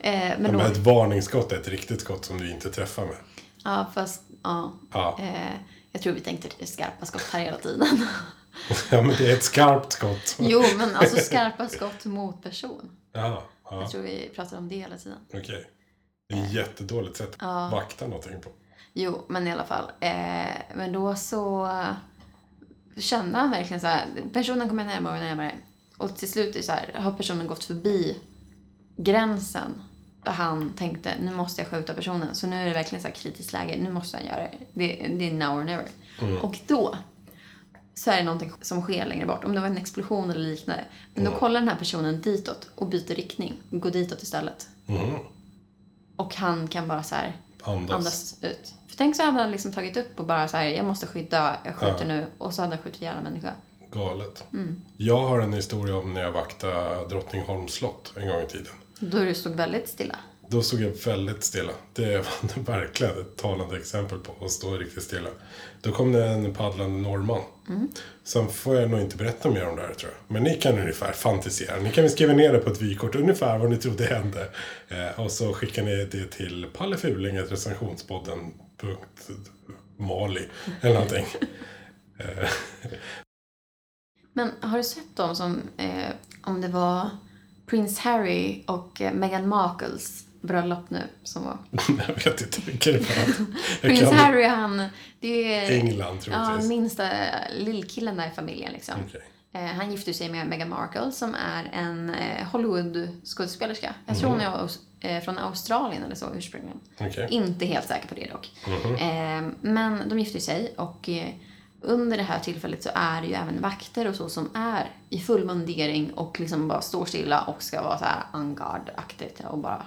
eh, men Men då, ett varningsskott är ett riktigt skott som du inte träffar med. ja, fast ja. Ja. Eh, jag tror vi tänkte skarpa skott här hela tiden. Ja, men det är ett skarpt skott. jo, men alltså skarpa skott mot person. Ja, ja Jag tror vi pratade om det hela tiden. okej. Det är ett jättedåligt sätt att vakta någonting på. Jo, men i alla fall. Eh, men då så kände han verkligen så här, personen kommer närmare och närmare. Och till slut så här, har personen gått förbi gränsen han tänkte, nu måste jag skjuta personen. Så nu är det verkligen så här kritiskt läge, nu måste han göra det. Det, det är now or never. Och då så är det någonting som sker längre bort. Om det var en explosion eller liknande. Men då kollar den här personen ditåt och byter riktning. Går ditåt istället. Mhm. Och han kan bara så här Andas. andas ut. För tänk så hade han liksom tagit upp och bara så här, jag måste skydda, jag skjuter Ja. nu. Och så hade han skjutit ihjäl en människa. Galet. Mm. Jag har en historia om när jag vaktade Drottningholms slott en gång i tiden. Då du stod väldigt stilla. Då stod jag väldigt stilla. Det var verkligen ett talande exempel på att stå riktigt stilla. Då kom det en paddlande norrman. Sen får jag nog inte berätta mer om det här tror jag. Men ni kan ungefär fantisera. Ni kan väl skriva ner det på ett vykort, ungefär vad ni trodde hände. Eh, och så skickar ni det till pallefulinget recensionspodden.mali eller någonting. Eh, Men har du sett dem som, eh, om det var Prince Harry och eh, Meghan Markles bröllop nu som var? jag vet inte vilken det var. Prins kan Harry han, det är England ja, troligtvis. minsta lillkillen där i familjen liksom. Okej. Eh, han gifte sig med Meghan Markle som är en eh, Hollywood-skådespelerska. Jag tror hon är aus- eh, från Australien eller så ursprungligen. Okej. Inte helt säker på det dock. Eh, men de gifte sig och under det här tillfället så är det ju även vakter och så som är i full mundering och liksom bara står stilla och ska vara så här en garde-aktigt och bara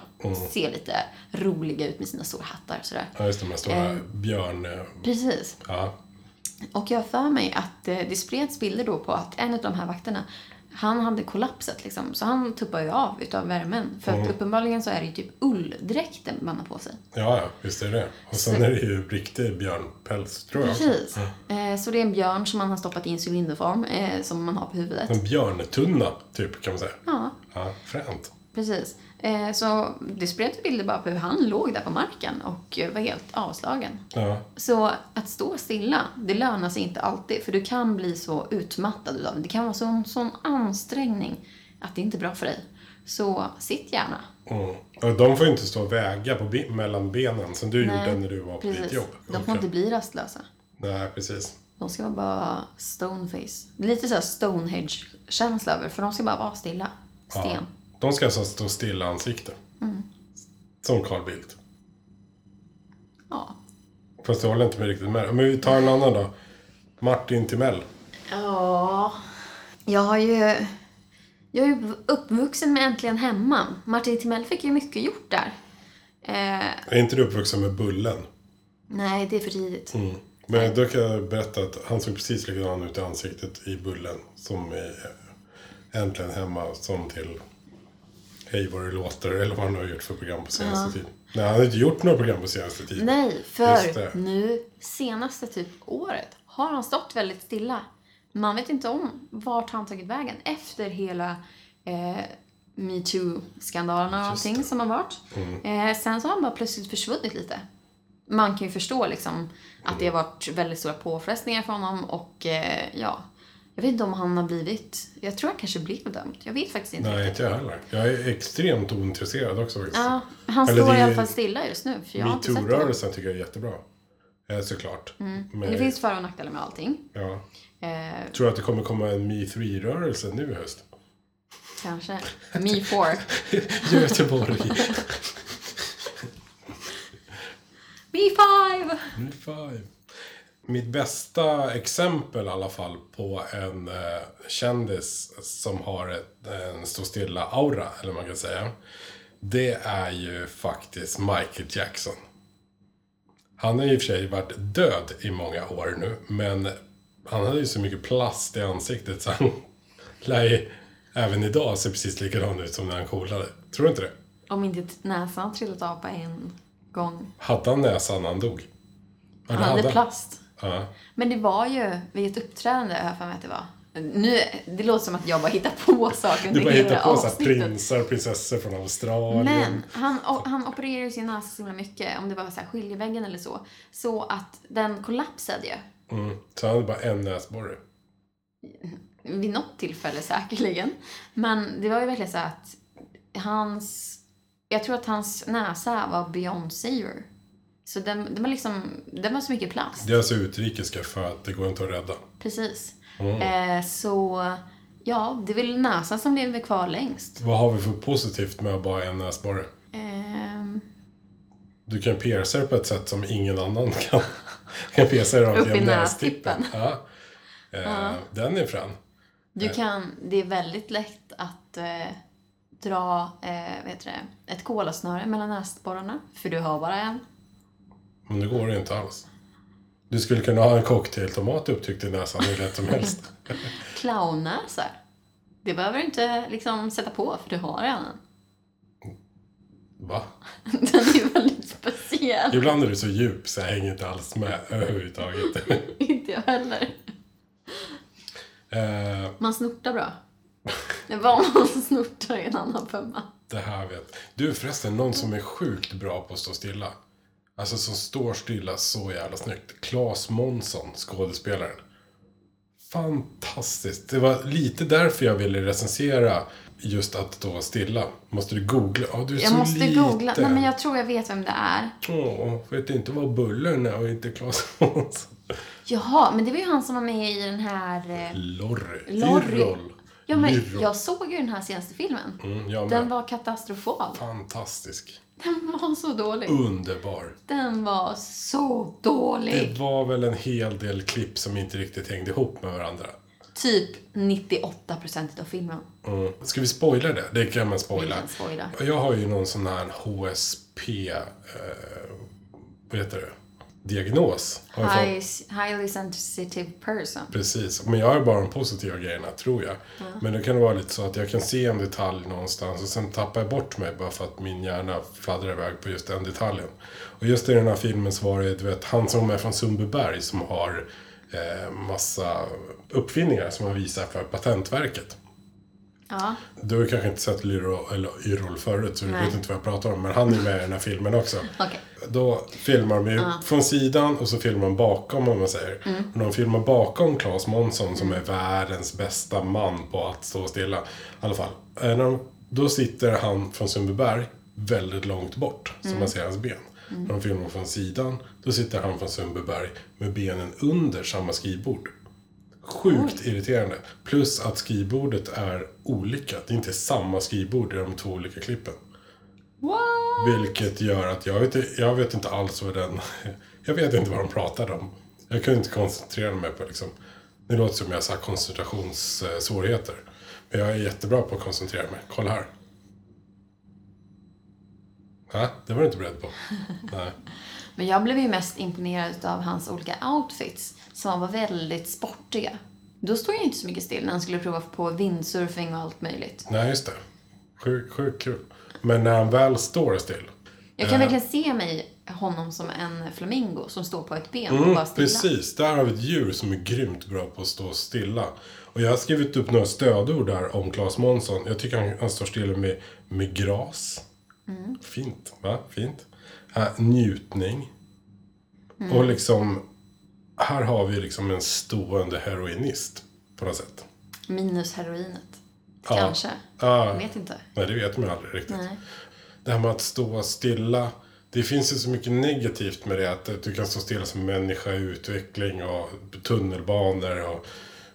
se lite roliga ut med sina stora hattar sådär. Ja, just det. De här stora Eh. björn... eh, Precis. Ja. Och jag har för mig att eh, det spreds bilder då på att en av de här vakterna, han hade kollapsat liksom. Så han tuppade ju av utav värmen. För att uppenbarligen så är det ju typ ulldräkten man har på sig. Ja, ja, visst är det. Och sen Så- är det ju riktig björnpäls, tror jag. Precis. Eh, så det är en björn som man har stoppat i en cylinderform eh, som man har på huvudet. En björntunna, typ, kan man säga. Ja, Ja, fränt. Precis. Eh, så det spreds bilder bara på hur han låg där på marken och var helt avslagen. Ja, Så att stå stilla, det lönar sig inte alltid. För du kan bli så utmattad utav det. Det kan vara sån, sån ansträngning att det inte är bra för dig. Så sitt gärna. mm. Och de får ju inte stå och väga på be- mellan benen som du Nej, gjorde när du var på ditt Precis. jobb. De får Okej. inte bli rastlösa. Nej, precis. De ska vara bara stoneface. Lite såhär Stonehenge-känsla över för de ska bara vara stilla. Sten. Ja. De ska alltså stå stilla ansikte. Mm. Som Carl Bildt. Ja. Fast det håller inte med riktigt med. Men vi tar en annan då. Martin Timell. Ja. Jag har ju... Jag är ju uppvuxen med Äntligen Hemma. Martin Timell fick ju mycket gjort där. Eh, Är inte du uppvuxen med Bullen? nej, det är för tidigt. Mm. Men då kan jag berätta att han såg precis likadan ut i ansiktet i Bullen. Som i Äntligen Hemma. Som till Hej vad det låter. Eller vad han har gjort för program på senaste tiden. Nej, han har inte gjort några program på senaste tiden. Nej, för nu senaste typ året har han stått väldigt stilla. Man vet inte om vart han tagit vägen efter hela eh, metoo-skandalerna och allting som har varit. Mm. Eh, sen så har han bara plötsligt försvunnit lite. Man kan ju förstå liksom att det har varit väldigt stora påfrestningar för honom och eh, ja, jag vet inte om han har blivit, jag tror han kanske blev dömd. Jag vet faktiskt inte Nej, inte jag heller. Jag är extremt ointresserad också faktiskt. Ja, han Eller står i alla fall stilla just nu för jag har inte sett honom. Metoo-rörelsen tycker jag är jättebra. Eh, såklart. Men Men, det finns för och nackdelar med allting. ja. Eh, Tror du att det kommer komma en Me3-rörelse nu i höst? Kanske. Me for. Göteborg. Me five! Me5. Mitt bästa exempel i alla fall på en eh, kändis som har ett, en stå stilla aura, eller man kan säga. Det är ju faktiskt Michael Jackson. Han har i och för sig varit död i många år nu, men han hade ju så mycket plast i ansiktet så han lär ju även idag se precis likadan ut som när han coolade. Tror du inte det? Om inte näsan trillat av på en gång. Hade han näsan när han dog? Han hade han. plast. Ja. Men det var ju vid ett uppträdande, har jag för mig att det var. Nu, det låter som att jag bara hittar på saker Du under bara hela hittar på så avsnittet. prinsar och prinsessor från Australien. Men han, han opererade ju sin näsa så himla mycket, om det var så här skiljeväggen eller så. Så att den kollapsade ju. Mm. Så han hade bara en näsborre. Vid något tillfälle säkerligen. Men det var ju verkligen så att hans... Jag tror att hans näsa var beyond saver. Så den, den var liksom... Den var så mycket plast. Det är alltså utrikiska för att det går inte att rädda. Precis. Mm. Eh, så... Ja, det är väl näsan som lever kvar längst. Vad har vi för positivt med att bara en näsborre? Ehm, Du kan pierca det på ett sätt som ingen annan kan. kan pierca det rakt genom nästippen. Ja. Eh, Den är frän. Du kan, det är väldigt lätt att eh, dra eh, vet det, ett kolasnöre mellan näsborrarna. För du har bara en. Men det går det inte alls. Du skulle kunna ha en cocktailtomat upptryckt i näsan hur lätt som helst. Clownnäsar. Det behöver du inte liksom sätta på för du har redan en. Va? Den är väldigt speciell. Ibland är du så djup så jag hänger inte alls med överhuvudtaget. inte jag heller. Eh, Man snortar bra. Det var man snortar i en annan femma. det här vet Du förresten, någon som är sjukt bra på att stå stilla. Alltså som står stilla så jävla snyggt. Claes Månsson, skådespelaren. Fantastiskt. Det var lite därför jag ville recensera just att stå stilla. Måste du googla? Ja, du är Jag så måste liten. googla. Nej, men jag tror jag vet vem det är. Åh, vet inte vad Bullen är och inte Claes Månsson. Jaha, men det var ju han som var med i den här... Eh, Lorry. Lorry. Yrrol. ja, men jag såg ju den här senaste filmen. Mm. Den var katastrofal. Fantastisk. Den var så dålig. Underbar. Den var så dålig. Det var väl en hel del klipp som inte riktigt hängde ihop med varandra. Typ 98% av filmen. Mm. Ska vi spoila det? Det kan man spoila. kan spoila. Och Jag har ju någon sån här HSP... Eh, vad heter det? Diagnos. High, highly sensitive person. Precis. Men jag har bara de positiva grejerna, tror jag. Men det kan vara lite så att jag kan se en detalj någonstans och sen tappar jag bort mig bara för att min hjärna fladdrar iväg på just den detaljen. Och just i den här filmen så var det, du vet, han som är från Sundbyberg som har eh, massa uppfinningar som han visar för Patentverket. Ja. Du har kanske inte sett Yrrol, eller förut så du vet inte vad jag pratar om. Men han är med i den här filmen också. Okej. Då filmar de ju från sidan och så filmar de bakom om man säger. Mm. Och de filmar bakom Claes Månsson som är världens bästa man på att stå stilla. I alla fall. Eh, de, då sitter han från Sundbyberg väldigt långt bort. Så Mm. man ser hans ben. När de filmar från sidan då sitter han från Sundbyberg med benen under samma skrivbord. Sjukt irriterande. Plus att skrivbordet är olika. Det är inte samma skrivbord i de två olika klippen. What? Vilket gör att jag vet, jag vet inte alls vad den... Jag vet inte vad de pratade om. Jag kunde inte koncentrera mig på liksom... Det låter som jag har koncentrationssvårigheter. Men jag är jättebra på att koncentrera mig. Kolla här. Ja, det var du inte beredd på. Nej. Men jag blev ju mest imponerad av hans olika outfits som var väldigt sportiga. Då stod jag inte så mycket still när han skulle prova på windsurfing och allt möjligt. Nej, just det. Sjukt sjuk kul. Men när han väl står still. Jag kan Eh. verkligen se mig honom som en flamingo som står på ett ben och Mm, bara stilla. precis, där har vi ett djur som är grymt bra på att stå stilla. Och jag har skrivit upp några stödord där om Claes Månsson. Jag tycker han, han står stilla med, med gras. Mm. Fint, va? Fint. Äh, njutning. Mm. Och liksom, här har vi liksom en stående heroinist på något sätt. Minus heroinet. Ja. Kanske. Ja. Jag vet inte. Nej, det vet man ju aldrig riktigt. Nej. Det här med att stå stilla. Det finns ju så mycket negativt med det. Att du kan stå stilla som människa i utveckling och tunnelbanor. Och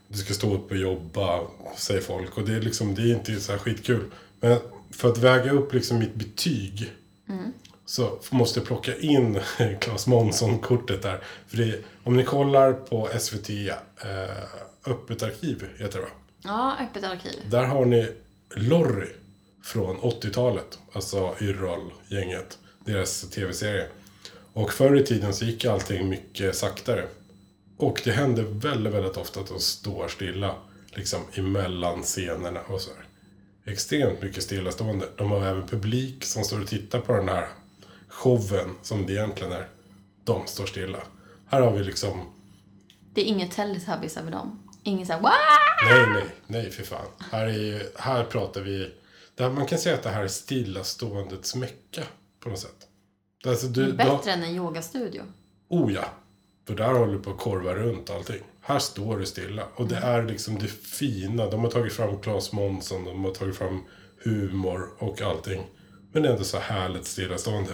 du ska stå upp och jobba, säger folk. Och det är, liksom, det är inte så här skitkul. Men för att väga upp liksom mitt betyg. Så måste jag plocka in Claes Månsson-kortet där. För det, om ni kollar på SVT, eh, Öppet arkiv heter det va? Ja, öppet arkiv. Där har ni Lorry från 80-talet. Alltså Yrrol-gänget. Deras tv-serie. Och förr i tiden så gick allting mycket saktare. Och det hände väldigt, väldigt ofta att de står stilla. Liksom emellan scenerna och så här. Extremt mycket stillastående. De har även publik som står och tittar på den här showen som det egentligen är. De står stilla. Här har vi liksom Det är inget Teletubbies över dem. Ingen såhär! Nej, nej, nej för fan. Här, är ju, här pratar vi... Där man kan säga att det här är stillaståendets mecka på något sätt. Alltså, du, Bättre än en yogastudio. oh ja. För där håller du på att korva runt allting. Här står du stilla. Och det är liksom det fina. De har tagit fram Claes Månsson, de har tagit fram humor och allting. Men det är ändå så härligt stillastående.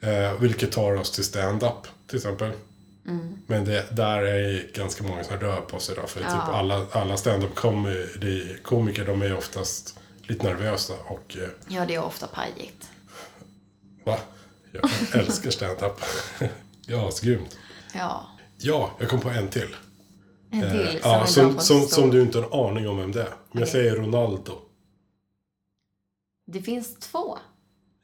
Eh, vilket tar oss till stand-up till exempel. Men det, där är ganska många som rör på sig då. För typ alla, alla stand-up komiker de är oftast lite nervösa och eh, Ja, det är ofta pajigt. va? Jag älskar stand-up. ja, så grymt. Ja. Ja, jag kom på en till. En till Eh, som ja, som, som, som du inte har en aning om vem det är. Men jag Okej. säger Ronaldo. Det finns två.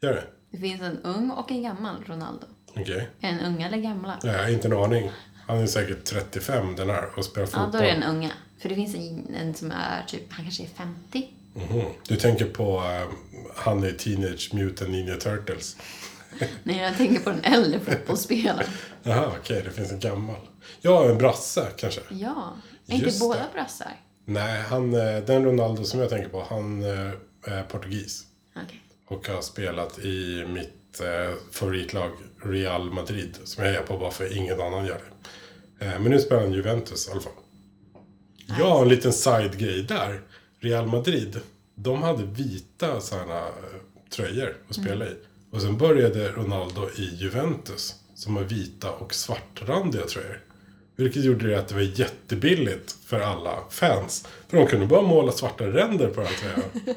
Gör det? Det finns en ung och en gammal Ronaldo. Okej. Är den unga eller gamla? Nej, Jag har inte en aning. Han är säkert 35 den här och spelar Ja, fotboll. då är den unga. För det finns en, en som är typ, han kanske är 50. Mhm. Du tänker på eh, han i Teenage Mutant Ninja Turtles. Nej, jag tänker på den äldre fotbollsspelaren. Jaha, okej, det finns en gammal. Ja, en brasse kanske. Ja. Är inte båda det. brassar? Nej, han, eh, den Ronaldo som jag tänker på, han eh, är portugis. Okej. Och har spelat i mitt eh, favoritlag Real Madrid. Som jag hejar på bara för ingen annan gör det. Eh, men nu spelar han Juventus i alla fall. Jag har en liten side-grej där. Real Madrid, de hade vita sådana eh, tröjor att spela i. Och sen började Ronaldo i Juventus. Som har vita och svartrandiga tröjor. Vilket gjorde det att det var jättebilligt för alla fans. För de kunde bara måla svarta ränder på den tröjan.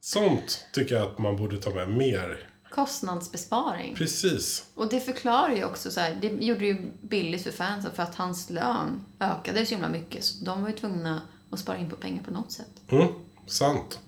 Sånt tycker jag att man borde ta med mer. Kostnadsbesparing. Precis. Och det förklarar ju också så här, det gjorde ju billigt för fansen för att hans lön ökade så himla mycket. Så de var ju tvungna att spara in på pengar på något sätt. Mm, sant.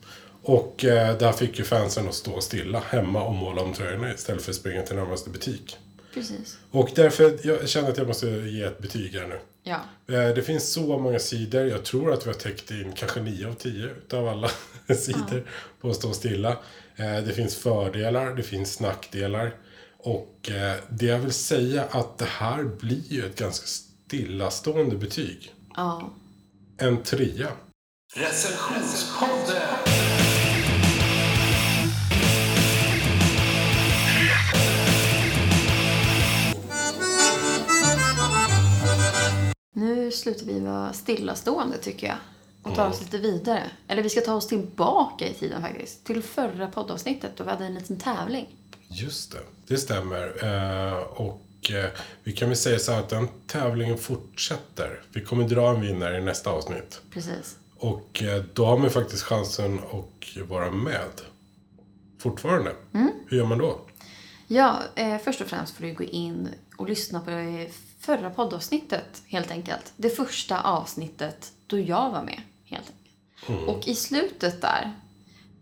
Och eh, där fick ju fansen att stå stilla hemma och måla om tröjorna istället för att springa till närmaste butik. Precis. Och därför, jag känner att jag måste ge ett betyg här nu. Ja. Eh, Det finns så många sidor. Jag tror att vi har täckt in kanske 9 av 10 utav alla sidor på att stå stilla. Eh, Det finns fördelar, det finns nackdelar. Och eh, det jag vill säga att det här blir ju ett ganska stillastående betyg. Ja. En trea. Recensionspodden! Nu slutar vi vara stillastående tycker jag. Och tar oss lite vidare. Eller vi ska ta oss tillbaka i tiden faktiskt. Till förra poddavsnittet då vi hade en liten tävling. Just det, det stämmer. Eh, och eh, vi kan väl säga så här att den tävlingen fortsätter. Vi kommer dra en vinnare i nästa avsnitt. Precis. Och eh, då har man faktiskt chansen att vara med. Fortfarande. Hur gör man då? Ja, först och främst får du gå in och lyssna på det förra poddavsnittet helt enkelt. Det första avsnittet då jag var med helt enkelt. Och i slutet där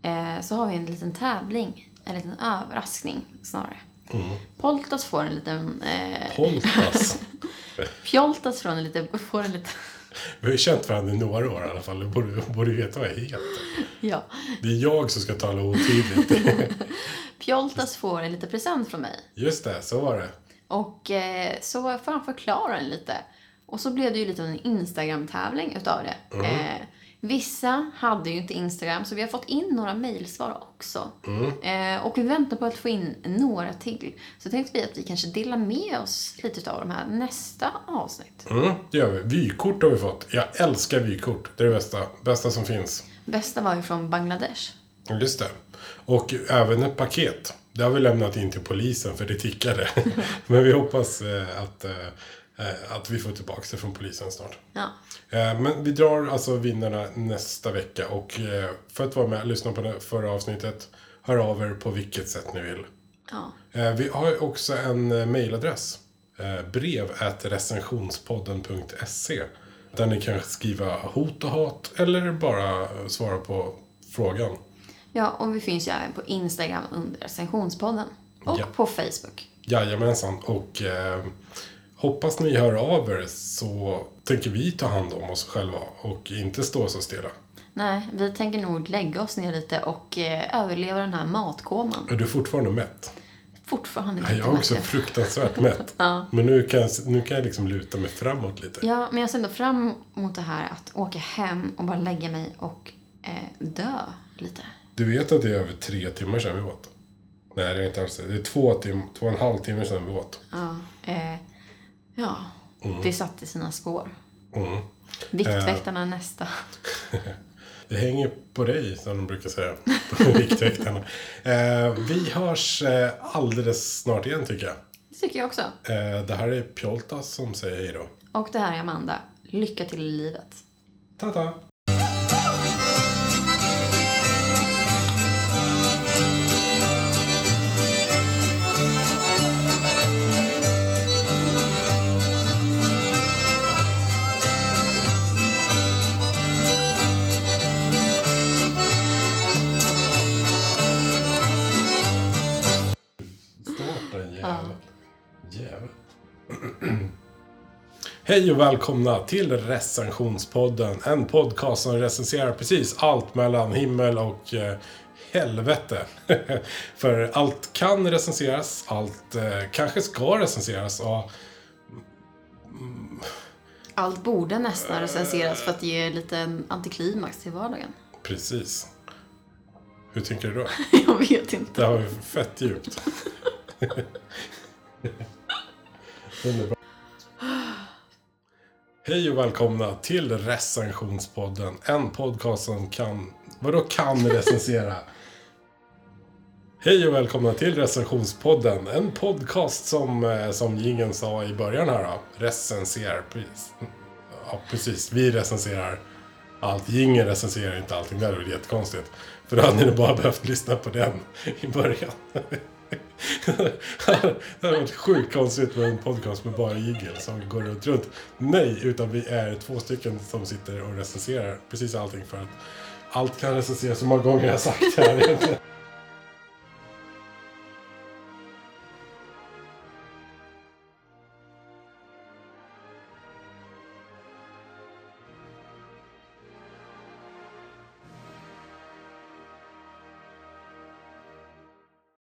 eh, så har vi en liten tävling, en liten överraskning snarare. Poltas får en liten... Eh, Poltas. Pjoltas från en liten... Får en liten... Vi har ju känt varandra i några år i alla fall. Du borde, borde veta vad jag heter. ja. Det är jag som ska tala otydligt. Pjoltas får en liten present från mig. Just det, så var det. Och eh, så får han förklara den lite. Och så blev det ju lite av en Instagram-tävling utav det. Eh, vissa hade ju inte Instagram, så vi har fått in några mejlsvar också. Eh, och vi väntar på att få in några till. Så tänkte vi att vi kanske delar med oss lite av de här nästa avsnitt. Mm, det gör vi. Vykort har vi fått. Jag älskar vykort. Det är det bästa. Bästa som finns. Bästa var ju från Bangladesh. Just det. Och även ett paket. Det har vi lämnat in till polisen för det tickade. Men vi hoppas eh, att, eh, att vi får tillbaka det från polisen snart. Ja. Eh, Men vi drar alltså vinnarna nästa vecka. Och eh, för att vara med och lyssna på det förra avsnittet, hör av er på vilket sätt ni vill. ja. Eh, Vi har också en eh, mejladress. eh, Brev recensionspodden.se Där ni kan skriva hot och hat eller bara svara på frågan. Ja, och vi finns ju även på Instagram under recensionspodden. Och Ja. på Facebook. Jajamensan. Och eh, hoppas ni hör av er så tänker vi ta hand om oss själva och inte stå så stilla. Nej, vi tänker nog lägga oss ner lite och eh, överleva den här matkoman. Är du fortfarande mätt? Fortfarande Ja, lite Jag är också mätt. fruktansvärt mätt. Ja. Men nu kan, jag, nu kan jag liksom luta mig framåt lite. Ja, men jag ser ändå fram emot det här att åka hem och bara lägga mig och eh, dö lite. Du vet att det är över tre timmar sedan vi åt? Nej, det är inte alls det. Det är två, tim två och en halv timme sedan vi åt. Ja, eh, ja det satte sina spår. Mm. Viktväktarna är nästa. Det hänger på dig, som de brukar säga. På Viktväktarna. Eh, vi hörs eh, alldeles snart igen, tycker jag. Det tycker jag också. Eh, det här är Pjoltas som säger hej då. Och det här är Amanda. Lycka till i livet. Ta-ta! Hej och välkomna till Recensionspodden. En podcast som recenserar precis allt mellan himmel och eh, helvete. För allt kan recenseras, allt eh, kanske ska recenseras. Och Allt borde nästan recenseras för att ge lite antiklimax till vardagen. precis. Hur tänker du då? Jag vet inte. Det har vi fett djupt. Underbart. Hej och välkomna till Recensionspodden. En podcast som kan... Vadå kan recensera? Hej och välkomna till Recensionspodden. En podcast som, eh, som Jingen sa i början här då. Recenserar. Precis. Ja, precis. Vi recenserar allt. Jingen recenserar inte allting. Det hade varit jättekonstigt. För då hade ni bara behövt lyssna på den i början. det hade varit sjukt konstigt med en podcast med bara jigel som går runt, runt. Nej, utan vi är två stycken som sitter och recenserar precis allting för att allt kan recenseras så många gånger jag sagt det här egentligen.